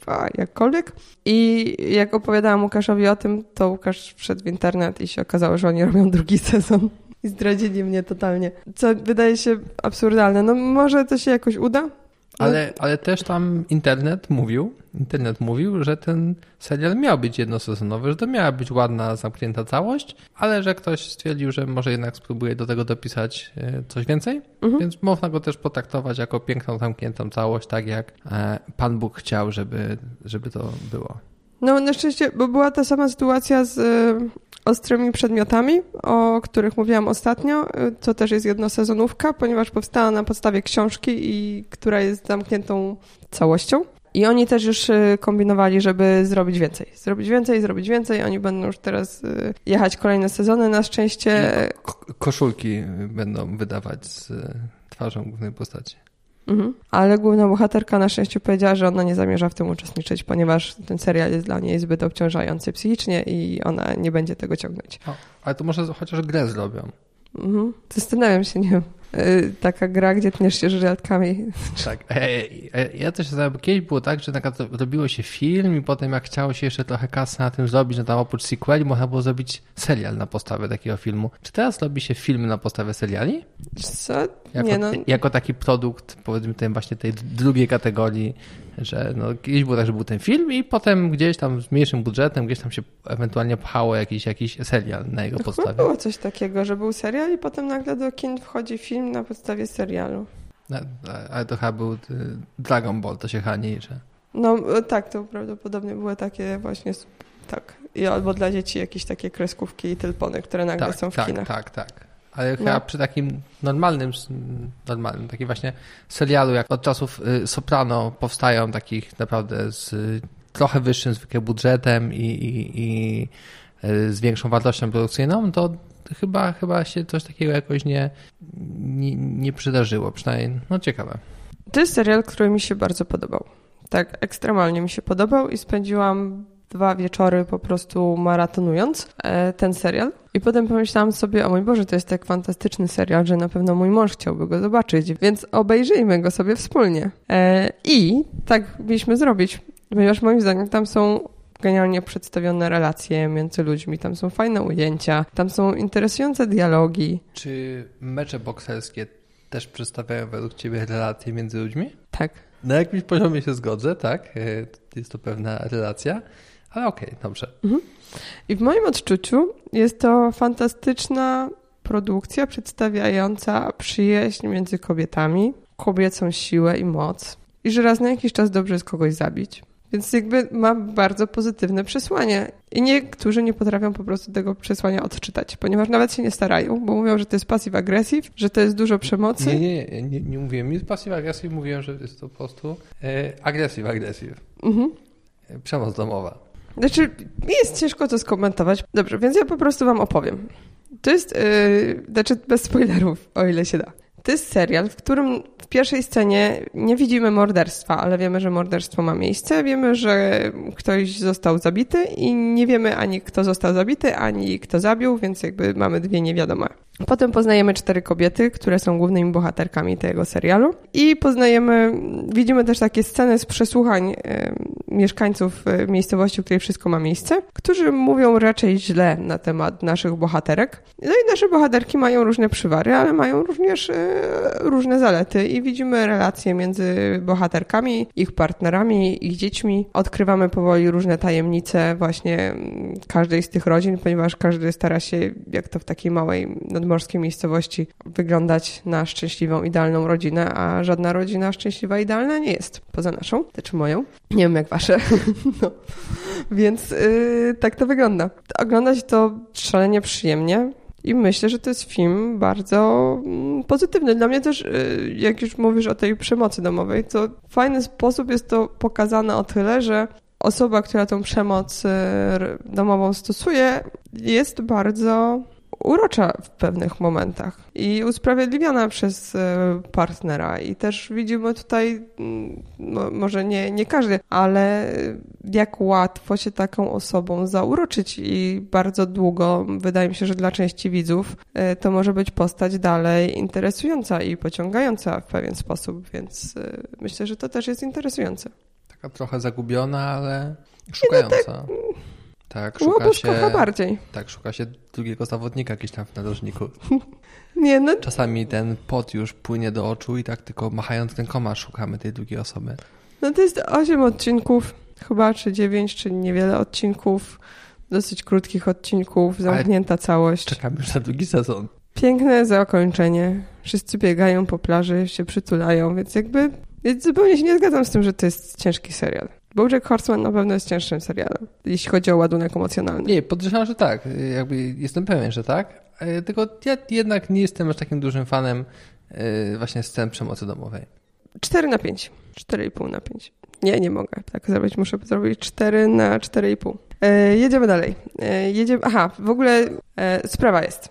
Małe jakkolwiek. I jak opowiadałam Łukaszowi o tym, to Łukasz wszedł w internet i się okazało, że oni robią drugi sezon. I zdradzili mnie totalnie. Co wydaje się absurdalne. No może to się jakoś uda, ale, ale też tam internet mówił, internet mówił, że ten serial miał być jednosezonowy, że to miała być ładna, zamknięta całość, ale że ktoś stwierdził, że może jednak spróbuje do tego dopisać e, coś więcej, mhm. więc można go też potraktować jako piękną, zamkniętą całość, tak jak e, Pan Bóg chciał, żeby, żeby to było. No na szczęście, bo była ta sama sytuacja z ostrymi przedmiotami, o których mówiłam ostatnio. To też jest jednosezonówka, ponieważ powstała na podstawie książki, i, która jest zamkniętą całością. I oni też już y, kombinowali, żeby zrobić więcej. Zrobić więcej, zrobić więcej. Oni będą już teraz y, jechać kolejne sezony. Na szczęście. koszulki będą wydawać z twarzą głównej postaci. Mhm. Ale główna bohaterka na szczęście powiedziała, że ona nie zamierza w tym uczestniczyć, ponieważ ten serial jest dla niej zbyt obciążający psychicznie i ona nie będzie tego ciągnąć. O, ale to może chociaż grę zrobią. Mhm. Zastanawiam się, nie wiem. Y, taka gra, gdzie tniesz się żelatkami. Tak. Ja też zastanawiam, kiedyś było tak, że robiło się film i potem jak chciało się jeszcze trochę kasy na tym zrobić, że tam oprócz sequeli można było zrobić serial na podstawie takiego filmu. Czy teraz robi się filmy na podstawie seriali? Co? Jako, Nie, no. jako taki produkt, powiedzmy, tej właśnie tej drugiej kategorii, że no, kiedyś było tak, że był ten film i potem gdzieś tam z mniejszym budżetem, gdzieś tam się ewentualnie pchało jakiś, jakiś serial na jego podstawie. Było coś takiego, że był serial i potem nagle do kin wchodzi film na podstawie serialu. Ale to chyba był y, Dragon Ball, to się chyba nie liczy. No tak, to prawdopodobnie były takie właśnie, tak, I albo dla dzieci jakieś takie kreskówki i tylpony, które nagle tak, są w tak, kinach. Tak, tak, Ale no. chyba przy takim normalnym, normalnym, takim właśnie serialu, jak od czasów y, Soprano powstają takich naprawdę z trochę wyższym zwykle budżetem i, i, i y, z większą wartością produkcyjną, to chyba, chyba się coś takiego jakoś nie, nie, nie przydarzyło. Przynajmniej, no ciekawe. To jest serial, który mi się bardzo podobał. Tak, ekstremalnie mi się podobał i spędziłam dwa wieczory po prostu maratonując e, ten serial. I potem pomyślałam sobie, o mój Boże, to jest tak fantastyczny serial, że na pewno mój mąż chciałby go zobaczyć, więc obejrzyjmy go sobie wspólnie. E, I tak mieliśmy zrobić, ponieważ moim zdaniem tam są genialnie przedstawione relacje między ludźmi, tam są fajne ujęcia, tam są interesujące dialogi. Czy mecze bokserskie też przedstawiają według Ciebie relacje między ludźmi? Tak. Na jakimś poziomie się zgodzę, tak. E, jest to pewna relacja, ale okej, okay, dobrze. Mhm. I w moim odczuciu jest to fantastyczna produkcja przedstawiająca przyjaźń między kobietami, kobiecą siłę i moc i że raz na jakiś czas dobrze jest kogoś zabić. Więc jakby ma bardzo pozytywne przesłanie. I niektórzy nie potrafią po prostu tego przesłania odczytać, ponieważ nawet się nie starają, bo mówią, że to jest passive aggressive, że to jest dużo przemocy. Nie, nie, nie, nie, nie mówiłem nic passive aggressive, mówiłem, że jest to po prostu e, aggressive aggressive. Mhm. E, przemoc domowa. Znaczy, mi jest ciężko to skomentować. Dobrze, więc ja po prostu wam opowiem. To jest, yy, znaczy bez spoilerów, o ile się da. To jest serial, w którym w pierwszej scenie nie widzimy morderstwa, ale wiemy, że morderstwo ma miejsce. Wiemy, że ktoś został zabity i nie wiemy ani kto został zabity, ani kto zabił, więc jakby mamy dwie niewiadome. Potem poznajemy cztery kobiety, które są głównymi bohaterkami tego serialu i poznajemy, widzimy też takie sceny z przesłuchań mieszkańców e, miejscowości, w której wszystko ma miejsce, którzy mówią raczej źle na temat naszych bohaterek. No i nasze bohaterki mają różne przywary, ale mają również e, różne zalety i widzimy relacje między bohaterkami, ich partnerami, ich dziećmi. Odkrywamy powoli różne tajemnice właśnie każdej z tych rodzin, ponieważ każdy stara się, jak to w takiej małej miejscowości wyglądać na szczęśliwą, idealną rodzinę, a żadna rodzina szczęśliwa, idealna nie jest. Poza naszą, czy moją. Nie wiem jak wasze. no. Więc yy, tak to wygląda. Oglądać to szalenie przyjemnie. I myślę, że to jest film bardzo mm, pozytywny. Dla mnie też, y, jak już mówisz o tej przemocy domowej, to w fajny sposób jest to pokazane o tyle, że osoba, która tą przemoc y, domową stosuje, jest bardzo urocza w pewnych momentach i usprawiedliwiona przez e, partnera. I też widzimy tutaj, mm, może nie, nie każdy, ale jak łatwo się taką osobą zauroczyć i bardzo długo, wydaje mi się, że dla części widzów e, to może być postać dalej interesująca i pociągająca w pewien sposób, więc e, myślę, że to też jest interesujące. Taka trochę zagubiona, ale szukająca. No tak, tak, szuka się, trochę bardziej. Tak, szuka się drugiego zawodnika gdzieś tam w narożniku. Nie, no. Czasami ten pot już płynie do oczu i tak tylko machając rękoma szukamy tej drugiej osoby. No to jest 8 odcinków, chyba, czy 9, czy niewiele odcinków. Dosyć krótkich odcinków, zamknięta Ale całość. Czekamy już na drugi sezon. Piękne zakończenie. Wszyscy biegają po plaży, się przytulają, więc jakby więc zupełnie się nie zgadzam z tym, że to jest ciężki serial. Bojack Horseman na pewno jest cięższym serialem, jeśli chodzi o ładunek emocjonalny. Nie, podejrzewam, że tak. Jakby jestem pewien, że tak. E, tylko ja jednak nie jestem aż takim dużym fanem e, właśnie scen przemocy domowej. 4 na 5. 4,5 na 5. Nie, nie mogę tak zrobić. Muszę zrobić 4 na 4,5. E, jedziemy dalej. E, jedziemy. Aha, w ogóle e, sprawa jest.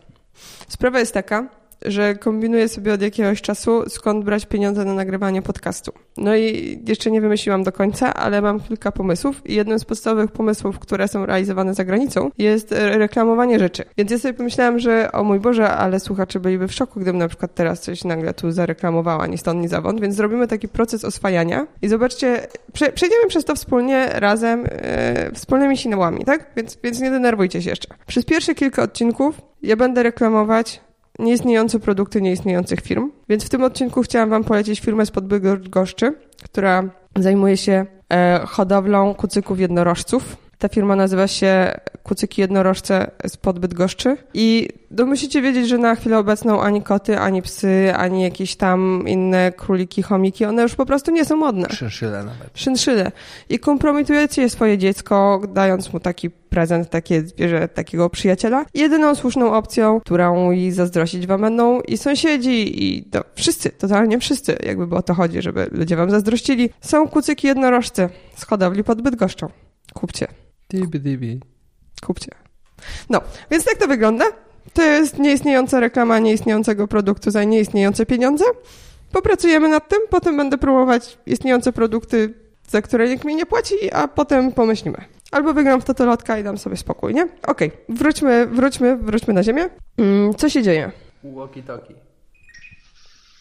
Sprawa jest taka, że kombinuję sobie od jakiegoś czasu, skąd brać pieniądze na nagrywanie podcastu. No i jeszcze nie wymyśliłam do końca, ale mam kilka pomysłów i jednym z podstawowych pomysłów, które są realizowane za granicą, jest reklamowanie rzeczy. Więc ja sobie pomyślałam, że o mój Boże, ale słuchacze byliby w szoku, gdybym na przykład teraz coś nagle tu zareklamowała, ni stąd, ni zawąd, więc zrobimy taki proces oswajania i zobaczcie, prze, przejdziemy przez to wspólnie, razem, e, wspólnymi sinałami, tak? Więc, więc nie denerwujcie się jeszcze. Przez pierwsze kilka odcinków ja będę reklamować nieistniejące produkty nieistniejących firm, więc w tym odcinku chciałam Wam polecić firmę z Podbydgoszczy, która zajmuje się e, hodowlą kucyków jednorożców. Ta firma nazywa się Kucyki Jednorożce z Podbydgoszczy i no, musicie wiedzieć, że na chwilę obecną ani koty, ani psy, ani jakieś tam inne króliki, chomiki, one już po prostu nie są modne. Szynszyle nawet. Szynszyle. I kompromitujecie swoje dziecko, dając mu taki prezent, takie zwierzę, takiego przyjaciela. Jedyną słuszną opcją, którą i zazdrościć wam będą i sąsiedzi, i to wszyscy, totalnie wszyscy, jakby o to chodzi, żeby ludzie wam zazdrościli, są kucyki jednorożce z hodowli pod Bydgoszczą. Kupcie. Dibi, dibi. Kupcie. No, więc tak to wygląda. To jest nieistniejąca reklama nieistniejącego produktu za nieistniejące pieniądze. Popracujemy nad tym, potem będę próbować istniejące produkty, za które nikt mi nie płaci, a potem pomyślimy. Albo wygram w totolotka i dam sobie spokój, nie? Okej, okay. wróćmy, wróćmy, wróćmy na ziemię. Mm, co się dzieje? Walkie-talkie.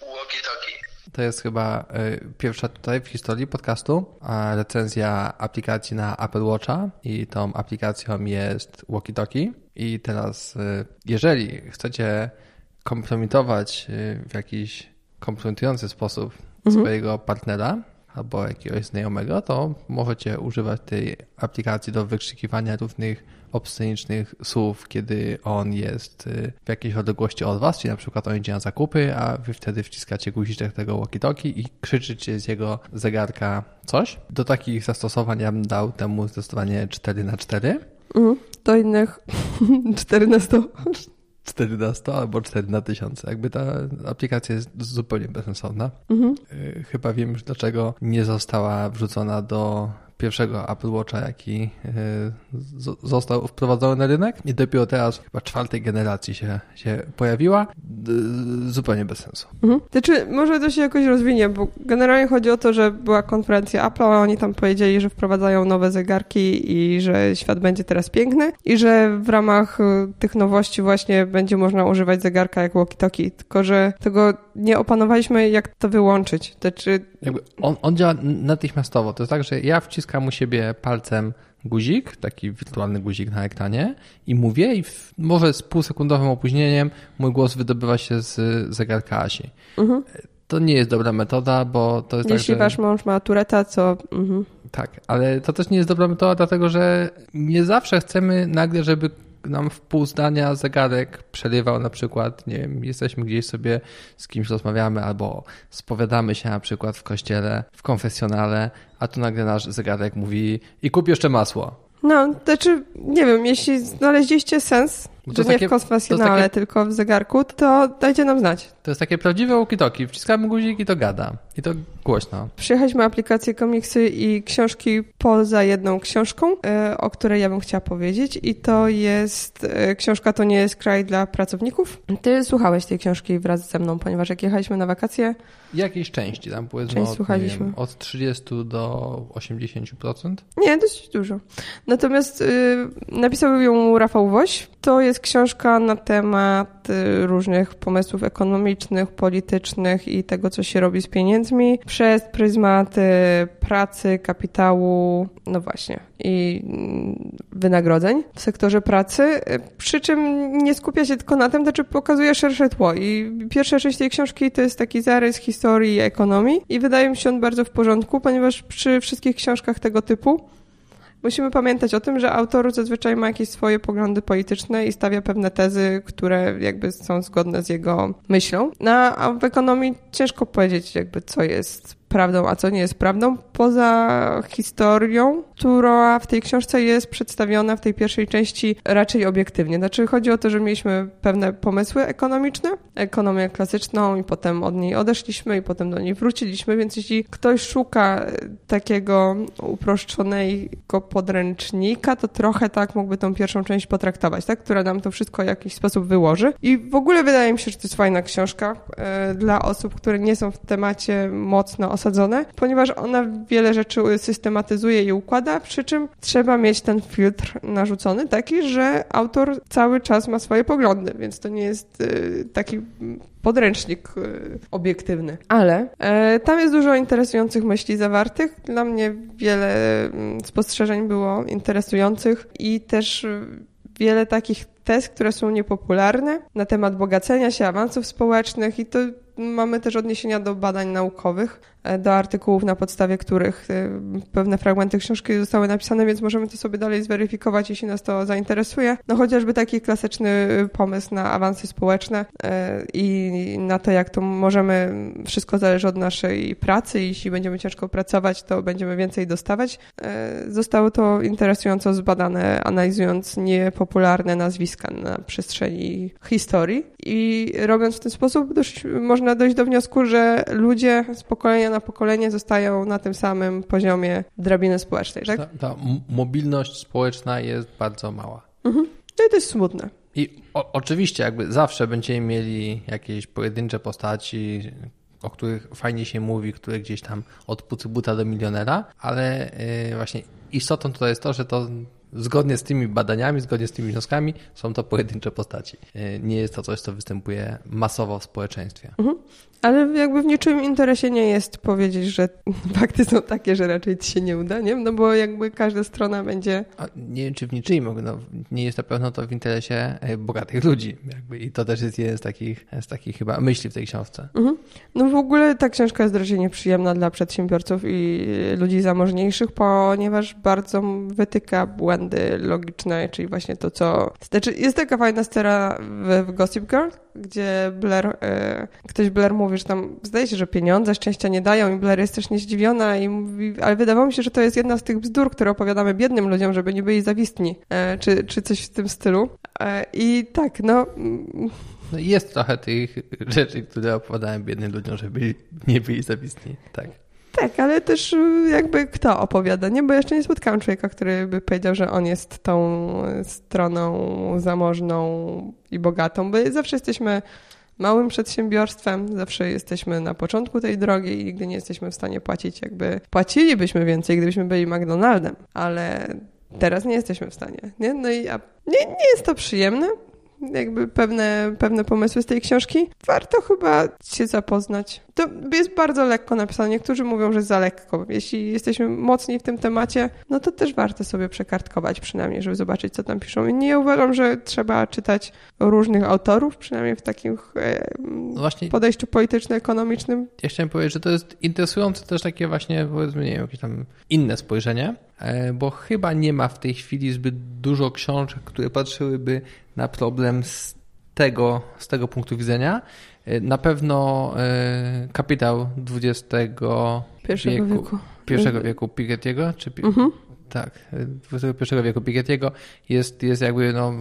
Walkie-talkie. To jest chyba y, pierwsza tutaj w historii podcastu recenzja aplikacji na Apple Watcha i tą aplikacją jest Walkie Talkie. I teraz, y, jeżeli chcecie kompromitować y, w jakiś kompromitujący sposób mhm. swojego partnera, albo jakiegoś znajomego, to możecie używać tej aplikacji do wykrzykiwania różnych obscenicznych słów, kiedy on jest y, w jakiejś odległości od was, czyli na przykład on idzie na zakupy, a wy wtedy wciskacie guziczek tego walkie-talkie i krzyczycie z jego zegarka coś. Do takich zastosowań ja bym dał temu zdecydowanie 4 na 4 mhm. Do innych 4 na 100 4 na 100 albo 4 na 1000. Jakby ta aplikacja jest zupełnie bezsensowna. Mhm. Y, chyba wiem już dlaczego nie została wrzucona do pierwszego Apple Watcha, jaki e, został wprowadzony na rynek i dopiero teraz chyba czwartej generacji się, się pojawiła. Zupełnie bez sensu. Mhm. Znaczy, może to się jakoś rozwinie, bo generalnie chodzi o to, że była konferencja Apple, a oni tam powiedzieli, że wprowadzają nowe zegarki i że świat będzie teraz piękny i że w ramach e, tych nowości właśnie będzie można używać zegarka jak walkie-talkie, tylko że tego nie opanowaliśmy, jak to wyłączyć. Znaczy... Jakby on, on działa natychmiastowo. To jest tak, że ja wciskam u siebie palcem guzik, taki wirtualny guzik na ekranie i mówię i w, może z półsekundowym opóźnieniem mój głos wydobywa się z zegarka Asi. Mhm. To nie jest dobra metoda, bo to jest Jeśli tak, że... wasz mąż ma tureta, co... Mhm. Tak, ale to też nie jest dobra metoda, dlatego że nie zawsze chcemy nagle, żeby nam w pół zdania zegarek przerywał na przykład, nie wiem, jesteśmy gdzieś sobie z kimś rozmawiamy albo spowiadamy się na przykład w kościele, w konfesjonale, a tu nagle nasz zegarek mówi i kup jeszcze masło. No, to znaczy, nie wiem, jeśli znaleźliście sens, że nie takie, w konfesjonale, takie, tylko w zegarku, to dajcie nam znać. To jest takie prawdziwe walkie Wciskamy guzik i to gada. I to głośno. Przyjechaliśmy aplikację komiksy i książki poza jedną książką, e, o której ja bym chciała powiedzieć. I to jest, e, książka to nie jest kraj dla pracowników. Ty słuchałeś tej książki wraz ze mną, ponieważ jak jechaliśmy na wakacje... Jakiejś części, tam powiedzmy Część od, słuchaliśmy. Wiem, od 30 do 80%? Nie, dość dużo. Natomiast y, napisał ją Rafał Woś. To jest książka na temat y, różnych pomysłów ekonomicznych, politycznych i tego, co się robi z pieniędzmi przez pryzmat pracy, kapitału, no właśnie, i mm, wynagrodzeń w sektorze pracy, przy czym nie skupia się tylko na tym, znaczy pokazuje szersze tło. I pierwsza część tej książki to jest taki zarys historii i ekonomii i wydaje mi się on bardzo w porządku, ponieważ przy wszystkich książkach tego typu Musimy pamiętać o tym, że autor zazwyczaj ma jakieś swoje poglądy polityczne i stawia pewne tezy, które jakby są zgodne z jego myślą. No, a w ekonomii ciężko powiedzieć jakby co jest prawdą, a co nie jest prawdą, poza historią, która w tej książce jest przedstawiona w tej pierwszej części raczej obiektywnie. Znaczy chodzi o to, że mieliśmy pewne pomysły ekonomiczne, ekonomię klasyczną i potem od niej odeszliśmy i potem do niej wróciliśmy, więc jeśli ktoś szuka takiego uproszczonego podręcznika, to trochę tak mógłby tą pierwszą część potraktować, tak? która nam to wszystko w jakiś sposób wyłoży. I w ogóle wydaje mi się, że to jest fajna książka e, dla osób, które nie są w temacie mocno osadzone, ponieważ ona wiele rzeczy systematyzuje i układa, przy czym trzeba mieć ten filtr narzucony taki, że autor cały czas ma swoje poglądy, więc to nie jest e, taki podręcznik e, obiektywny. Ale e, tam jest dużo interesujących myśli zawartych. Dla mnie wiele mm, spostrzeżeń było interesujących i też wiele takich tez, które są niepopularne na temat bogacenia się, awansów społecznych i to mamy też odniesienia do badań naukowych, e, do artykułów, na podstawie których e, pewne fragmenty książki zostały napisane, więc możemy to sobie dalej zweryfikować, jeśli nas to zainteresuje. No chociażby taki klasyczny pomysł na awansy społeczne e, i na to, jak to możemy, wszystko zależy od naszej pracy, jeśli będziemy ciężko pracować, to będziemy więcej dostawać. Zostało to interesująco zbadane, analizując niepopularne nazwiska na przestrzeni historii i robiąc w ten sposób dość można można dojść do wniosku, że ludzie z pokolenia na pokolenie zostają na tym samym poziomie drabiny społecznej, tak? Ta, ta mobilność społeczna jest bardzo mała. Mhm. No i to jest smutne. I o, oczywiście jakby zawsze będziemy mieli jakieś pojedyncze postaci, o których fajnie się mówi, które gdzieś tam od pucy buta do milionera, ale yy, właśnie istotą tutaj jest to, że to zgodnie z tymi badaniami, zgodnie z tymi wnioskami, są to pojedyncze postaci. E, nie jest to coś, co występuje masowo w społeczeństwie. Mhm. Ale jakby w niczym interesie nie jest powiedzieć, że fakty są takie, że raczej ci się nie uda, nie? No bo jakby każda strona będzie... A nie wiem, czy w niczym, no, nie jest na pewno to w interesie e, bogatych ludzi. Jakby. I to też jest jeden z takich, z takich chyba myśli w tej książce. Mhm. No w ogóle ta książka jest raczej nieprzyjemna dla przedsiębiorców i ludzi zamożniejszych, ponieważ bardzo wytyka błędy logiczne, czyli właśnie to, co... Znaczy, jest taka fajna scena w, w Gossip Girl, gdzie Blair, e, ktoś Blair mówi, że tam zdaje się, że pieniądze szczęścia nie dają i Blair jest też niezdziwiona i mówi, ale wydawało mi się, że to jest jedna z tych bzdur, które opowiadamy biednym ludziom, żeby nie byli zawistni, e, czy, czy coś w tym stylu. E, I tak, no... No jest trochę tych rzeczy, które opowiadałem biednym ludziom, żeby nie byli zawistni, tak. Tak, ale też y, jakby kto opowiada, nie? Bo jeszcze nie spotkałam człowieka, który by powiedział, że on jest tą stroną zamożną i bogatą, bo zawsze jesteśmy małym przedsiębiorstwem, zawsze jesteśmy na początku tej drogi i nigdy nie jesteśmy w stanie płacić jakby... Płacilibyśmy więcej, gdybyśmy byli McDonaldem, ale teraz nie jesteśmy w stanie, nie? No i nie, nie jest to przyjemne, jakby pewne, pewne pomysły z tej książki. Warto chyba się zapoznać. To jest bardzo lekko napisane. Niektórzy mówią, że za lekko. Jeśli jesteśmy mocni w tym temacie, no to też warto sobie przekartkować przynajmniej, żeby zobaczyć, co tam piszą. I nie uważam, że trzeba czytać różnych autorów, przynajmniej w takim e, no podejściu polityczno-ekonomicznym. Ja chciałem powiedzieć, że to jest interesujące też takie właśnie, powiedzmy, nie wiem, jakieś tam inne spojrzenie, e, bo chyba nie ma w tej chwili zbyt dużo książek, które patrzyłyby na problem z tego, z tego punktu widzenia. E, na pewno e, kapitał XX wieku, wieku. Pierwszego wieku Piketty'ego, czy mhm. tak, XXI wieku Piketty'ego jest, jest jakby no,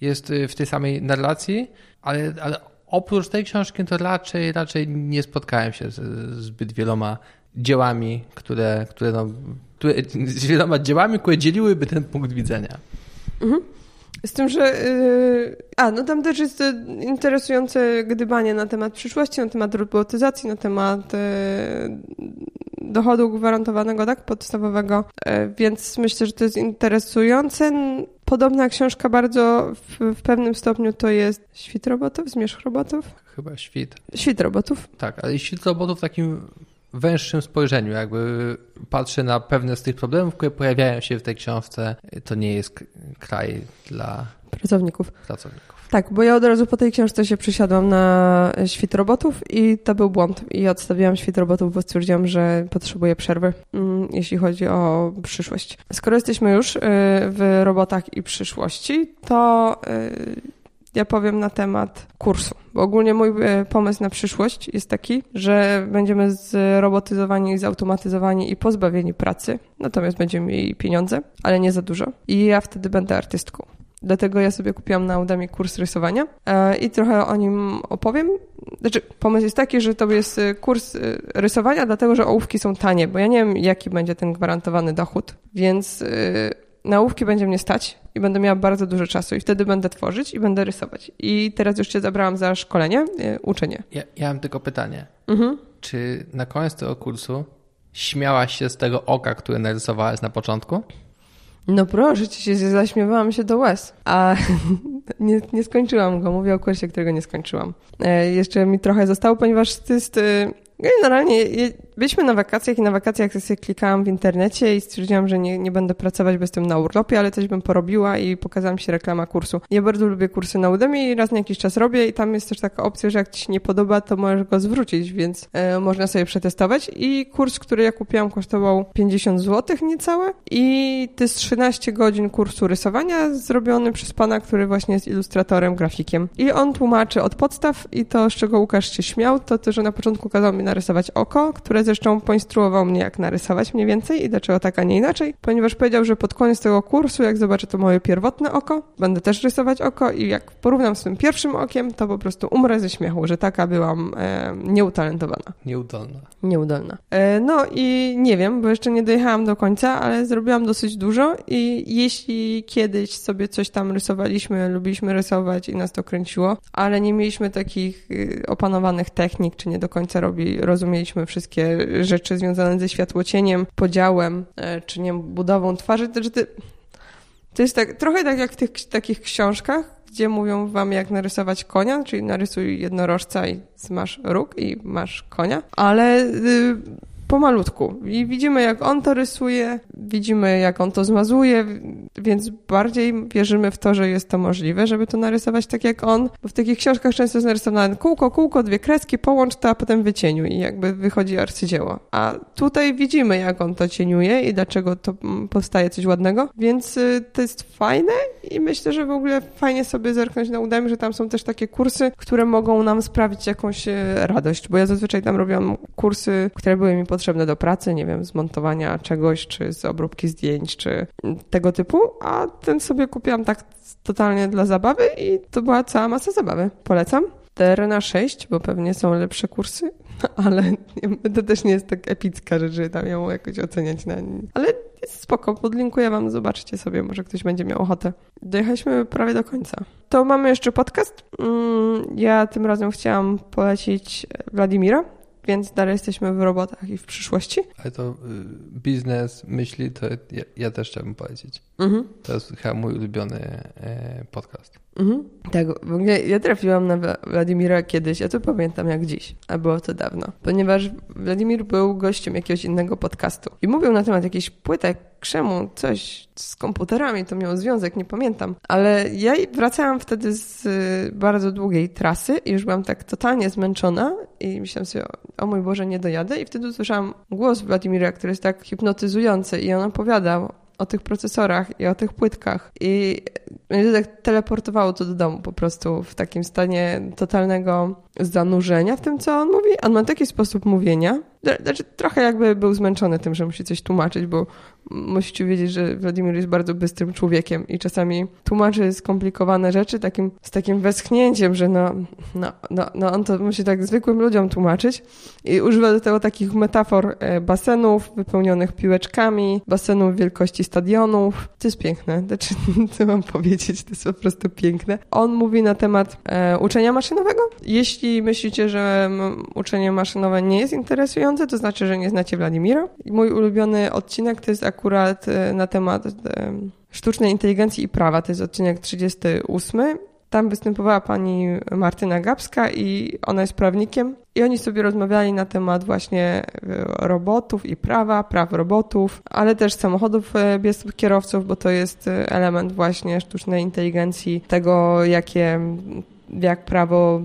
jest w tej samej narracji, ale, ale oprócz tej książki to raczej, raczej nie spotkałem się z, zbyt wieloma dziełami, które, które, no, które z wieloma dziełami, które dzieliłyby ten punkt widzenia. Mhm. Z tym, że. Yy, a, no tam też jest interesujące gdybanie na temat przyszłości, na temat robotyzacji, na temat yy, dochodu gwarantowanego, tak, podstawowego, yy, więc myślę, że to jest interesujące. Podobna książka bardzo w, w, pewnym stopniu to jest Świt robotów, Zmierzch robotów? Chyba Świt. Świt robotów. Tak, ale Świt robotów w takim węższym spojrzeniu, jakby patrzę na pewne z tych problemów, które pojawiają się w tej książce. To nie jest kraj dla pracowników. pracowników. Tak, bo ja od razu po tej książce się przysiadłam na świt robotów i to był błąd. I odstawiłam świt robotów, bo stwierdziłam, że potrzebuję przerwy, mm, jeśli chodzi o przyszłość. Skoro jesteśmy już y, w robotach i przyszłości, to y, ja powiem na temat kursu. Bo ogólnie mój e, pomysł na przyszłość jest taki, że będziemy zrobotyzowani, zautomatyzowani i pozbawieni pracy, natomiast będziemy mieli pieniądze, ale nie za dużo. I ja wtedy będę artystką. Dlatego ja sobie kupiłam na Udemy kurs rysowania e, i trochę o nim opowiem. Znaczy, pomysł jest taki, że to jest e, kurs rysowania, dlatego że ołówki są tanie, bo ja nie wiem, jaki będzie ten gwarantowany dochód, więc na ołówki będzie mnie stać i będę miała bardzo dużo czasu i wtedy będę tworzyć i będę rysować. I teraz już cię zabrałam za szkolenie, yy, uczenie. Ja, ja mam tylko pytanie. Mhm. Czy na koniec tego kursu śmiałaś się z tego oka, które narysowałaś na początku? No proszę cię, się zaśmiewałam się do łez. A nie, nie skończyłam go. Mówię o kursie, którego nie skończyłam. E, jeszcze mi trochę zostało, ponieważ to jest... E, generalnie Byliśmy na wakacjach i na wakacjach sobie klikałam w internecie i stwierdziłam, że nie, nie będę pracować, bo jestem na urlopie, ale coś bym porobiła i pokazała mi się reklama kursu. Ja bardzo lubię kursy na Udemy i raz na jakiś czas robię i tam jest też taka opcja, że jak ci się nie podoba, to możesz go zwrócić, więc e, można sobie przetestować. I kurs, który ja kupiłam kosztował 50 zł niecałe i to jest 13 godzin kursu rysowania zrobiony przez pana, który właśnie jest ilustratorem, grafikiem. I on tłumaczy od podstaw i to, z czego Łukasz się śmiał, to to, że na początku kazał mi narysować oko, które zresztą poinstruował mnie, jak narysować mniej więcej i dlaczego tak, a nie inaczej, ponieważ powiedział, że pod koniec tego kursu, jak zobaczę to moje pierwotne oko, będę też rysować oko i jak porównam z tym pierwszym okiem, to po prostu umrę ze śmiechu, że taka byłam e, nieutalentowana. Nieudolna. Nieudolna. E, no i nie wiem, bo jeszcze nie dojechałam do końca, ale zrobiłam dosyć dużo i jeśli kiedyś sobie coś tam rysowaliśmy, lubiliśmy rysować i nas to kręciło, ale nie mieliśmy takich y, opanowanych technik, czy nie do końca robi, rozumieliśmy wszystkie rzeczy związane ze światłocieniem, podziałem, e, czy nie budową twarzy, to, ty, to jest tak, trochę tak jak w tych takich książkach, gdzie mówią wam, jak narysować konia, czyli narysuj jednorożca i masz róg i masz konia, ale y, pomalutku. I widzimy, jak on to rysuje, widzimy, jak on to zmazuje, więc bardziej wierzymy w to, że jest to możliwe, żeby to narysować tak jak on. Bo w takich książkach często jest narysowane kółko, kółko, dwie kreski, połącz to, a potem wycieniuj i jakby wychodzi arcydzieło. A tutaj widzimy, jak on to cieniuje i dlaczego to mm, powstaje coś ładnego, więc y, to jest fajne i myślę, że w ogóle fajnie sobie zerknąć na Udemy, że tam są też takie kursy, które mogą nam sprawić jakąś y, radość, bo ja zazwyczaj tam robiłam kursy, które były mi potrzebne do pracy, nie wiem, z montowania czegoś, czy z obróbki zdjęć, czy tego typu, a ten sobie kupiłam tak totalnie dla zabawy i to była cała masa zabawy. Polecam. TR na 6, bo pewnie są lepsze kursy, ale to też nie jest tak epicka rzecz, że tam ją jakoś oceniać na... Ale jest spoko, podlinkuję wam, zobaczcie sobie, może ktoś będzie miał ochotę. Dojechaliśmy prawie do końca. To mamy jeszcze podcast. Mm, ja tym razem chciałam polecić Wladimira, więc dalej jesteśmy w robotach i w przyszłości. Ale to y, biznes, myśli, to ja, ja też chciałbym powiedzieć. Mhm. To jest chyba mój ulubiony e, podcast. Mhm. Tak, w ogóle ja trafiłam na Władimira kiedyś, ja to pamiętam jak dziś, a było to dawno, ponieważ Władimir był gościem jakiegoś innego podcastu i mówił na temat jakichś płytek, krzemu, coś z komputerami, to miał związek, nie pamiętam, ale ja wracałam wtedy z y, bardzo długiej trasy i już byłam tak totalnie zmęczona i myślałam sobie, o mój Boże, nie dojadę i wtedy usłyszałam głos Władimira, który jest tak hipnotyzujący i on opowiadał o tych procesorach i o tych płytkach. I mnie tak teleportowało to do domu po prostu w takim stanie totalnego zanurzenia w tym, co on mówi. On ma taki sposób mówienia, znaczy, trochę jakby był zmęczony tym, że musi coś tłumaczyć, bo musicie wiedzieć, że Władimir jest bardzo bystrym człowiekiem i czasami tłumaczy skomplikowane rzeczy takim, z takim westchnięciem, że no, no, no, no on to musi tak zwykłym ludziom tłumaczyć i używa do tego takich metafor e, basenów wypełnionych piłeczkami, basenów wielkości stadionów. To jest piękne. Znaczy, co mam powiedzieć, to jest po prostu piękne. On mówi na temat e, uczenia maszynowego. Jeśli myślicie, że uczenie maszynowe nie jest interesujące, to znaczy, że nie znacie Wladimira. Mój ulubiony odcinek to jest akurat e, na temat e, sztucznej inteligencji i prawa. To jest odcinek 38. Tam występowała pani Martyna Gabska i ona jest prawnikiem. I oni sobie rozmawiali na temat właśnie e, robotów i prawa, praw robotów, ale też samochodów bez kierowców, bo to jest element właśnie sztucznej inteligencji, tego jakie, jak prawo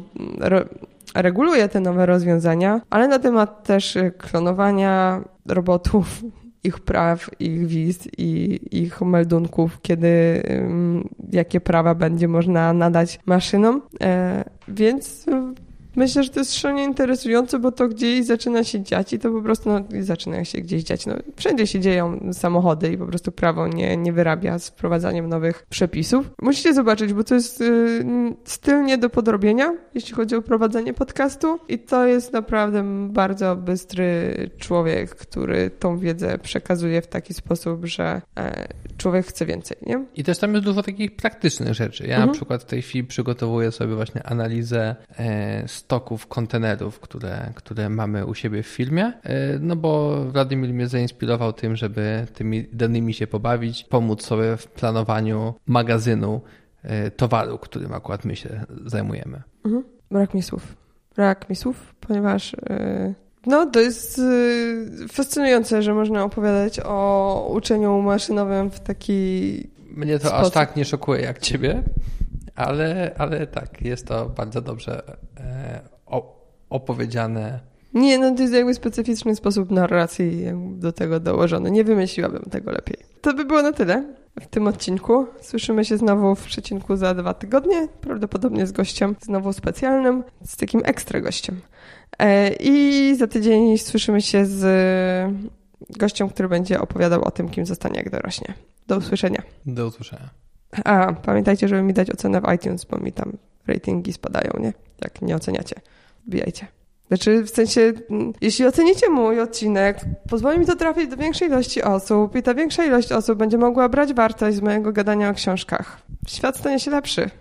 reguluje te nowe rozwiązania, ale na temat też klonowania robotów, ich praw, ich wiz i ich meldunków, kiedy jakie prawa będzie można nadać maszynom. E, więc Myślę, że to jest szalenie interesujące, bo to gdzieś zaczyna się dziać i to po prostu no, zaczyna się gdzieś dziać. No, wszędzie się dzieją samochody i po prostu prawo nie, nie wyrabia z wprowadzaniem nowych przepisów. Musicie zobaczyć, bo to jest y, styl nie do podrobienia, jeśli chodzi o prowadzenie podcastu i to jest naprawdę bardzo bystry człowiek, który tą wiedzę przekazuje w taki sposób, że e, człowiek chce więcej, nie? I też tam jest dużo takich praktycznych rzeczy. Ja mhm. na przykład w tej chwili przygotowuję sobie właśnie analizę e, stoków kontenerów, które, które mamy u siebie w filmie, e, no bo Wladimir mnie zainspirował tym, żeby tymi danymi się pobawić, pomóc sobie w planowaniu magazynu e, towaru, którym akurat my się zajmujemy. Mhm. Brak mi słów. Brak mi słów, ponieważ yy, no to jest fascynujące, że można opowiadać o uczeniu maszynowym w taki Mnie to sposób. aż tak nie szokuje jak ciebie, ale, ale tak, jest to bardzo dobrze e, opowiedziane. Nie, no to jest jakby specyficzny sposób narracji do tego dołożony. Nie wymyśliłabym tego lepiej. To by było na tyle w tym odcinku. Słyszymy się znowu w przecinku za dwa tygodnie, prawdopodobnie z gościem znowu specjalnym, z takim ekstra gościem. E, I za tydzień słyszymy się z gościem, który będzie opowiadał o tym, kim zostanie, jak dorośnie. Do usłyszenia. Do usłyszenia. A, pamiętajcie, żeby mi dać ocenę w iTunes, bo mi tam ratingi spadają, nie? Jak nie oceniacie. Wbijajcie. Znaczy, w sensie, mm, jeśli ocenicie mój odcinek, pozwoli mi to trafić do większej ilości osób i ta większa ilość osób będzie mogła brać wartość z mojego gadania o książkach. Świat stanie się lepszy.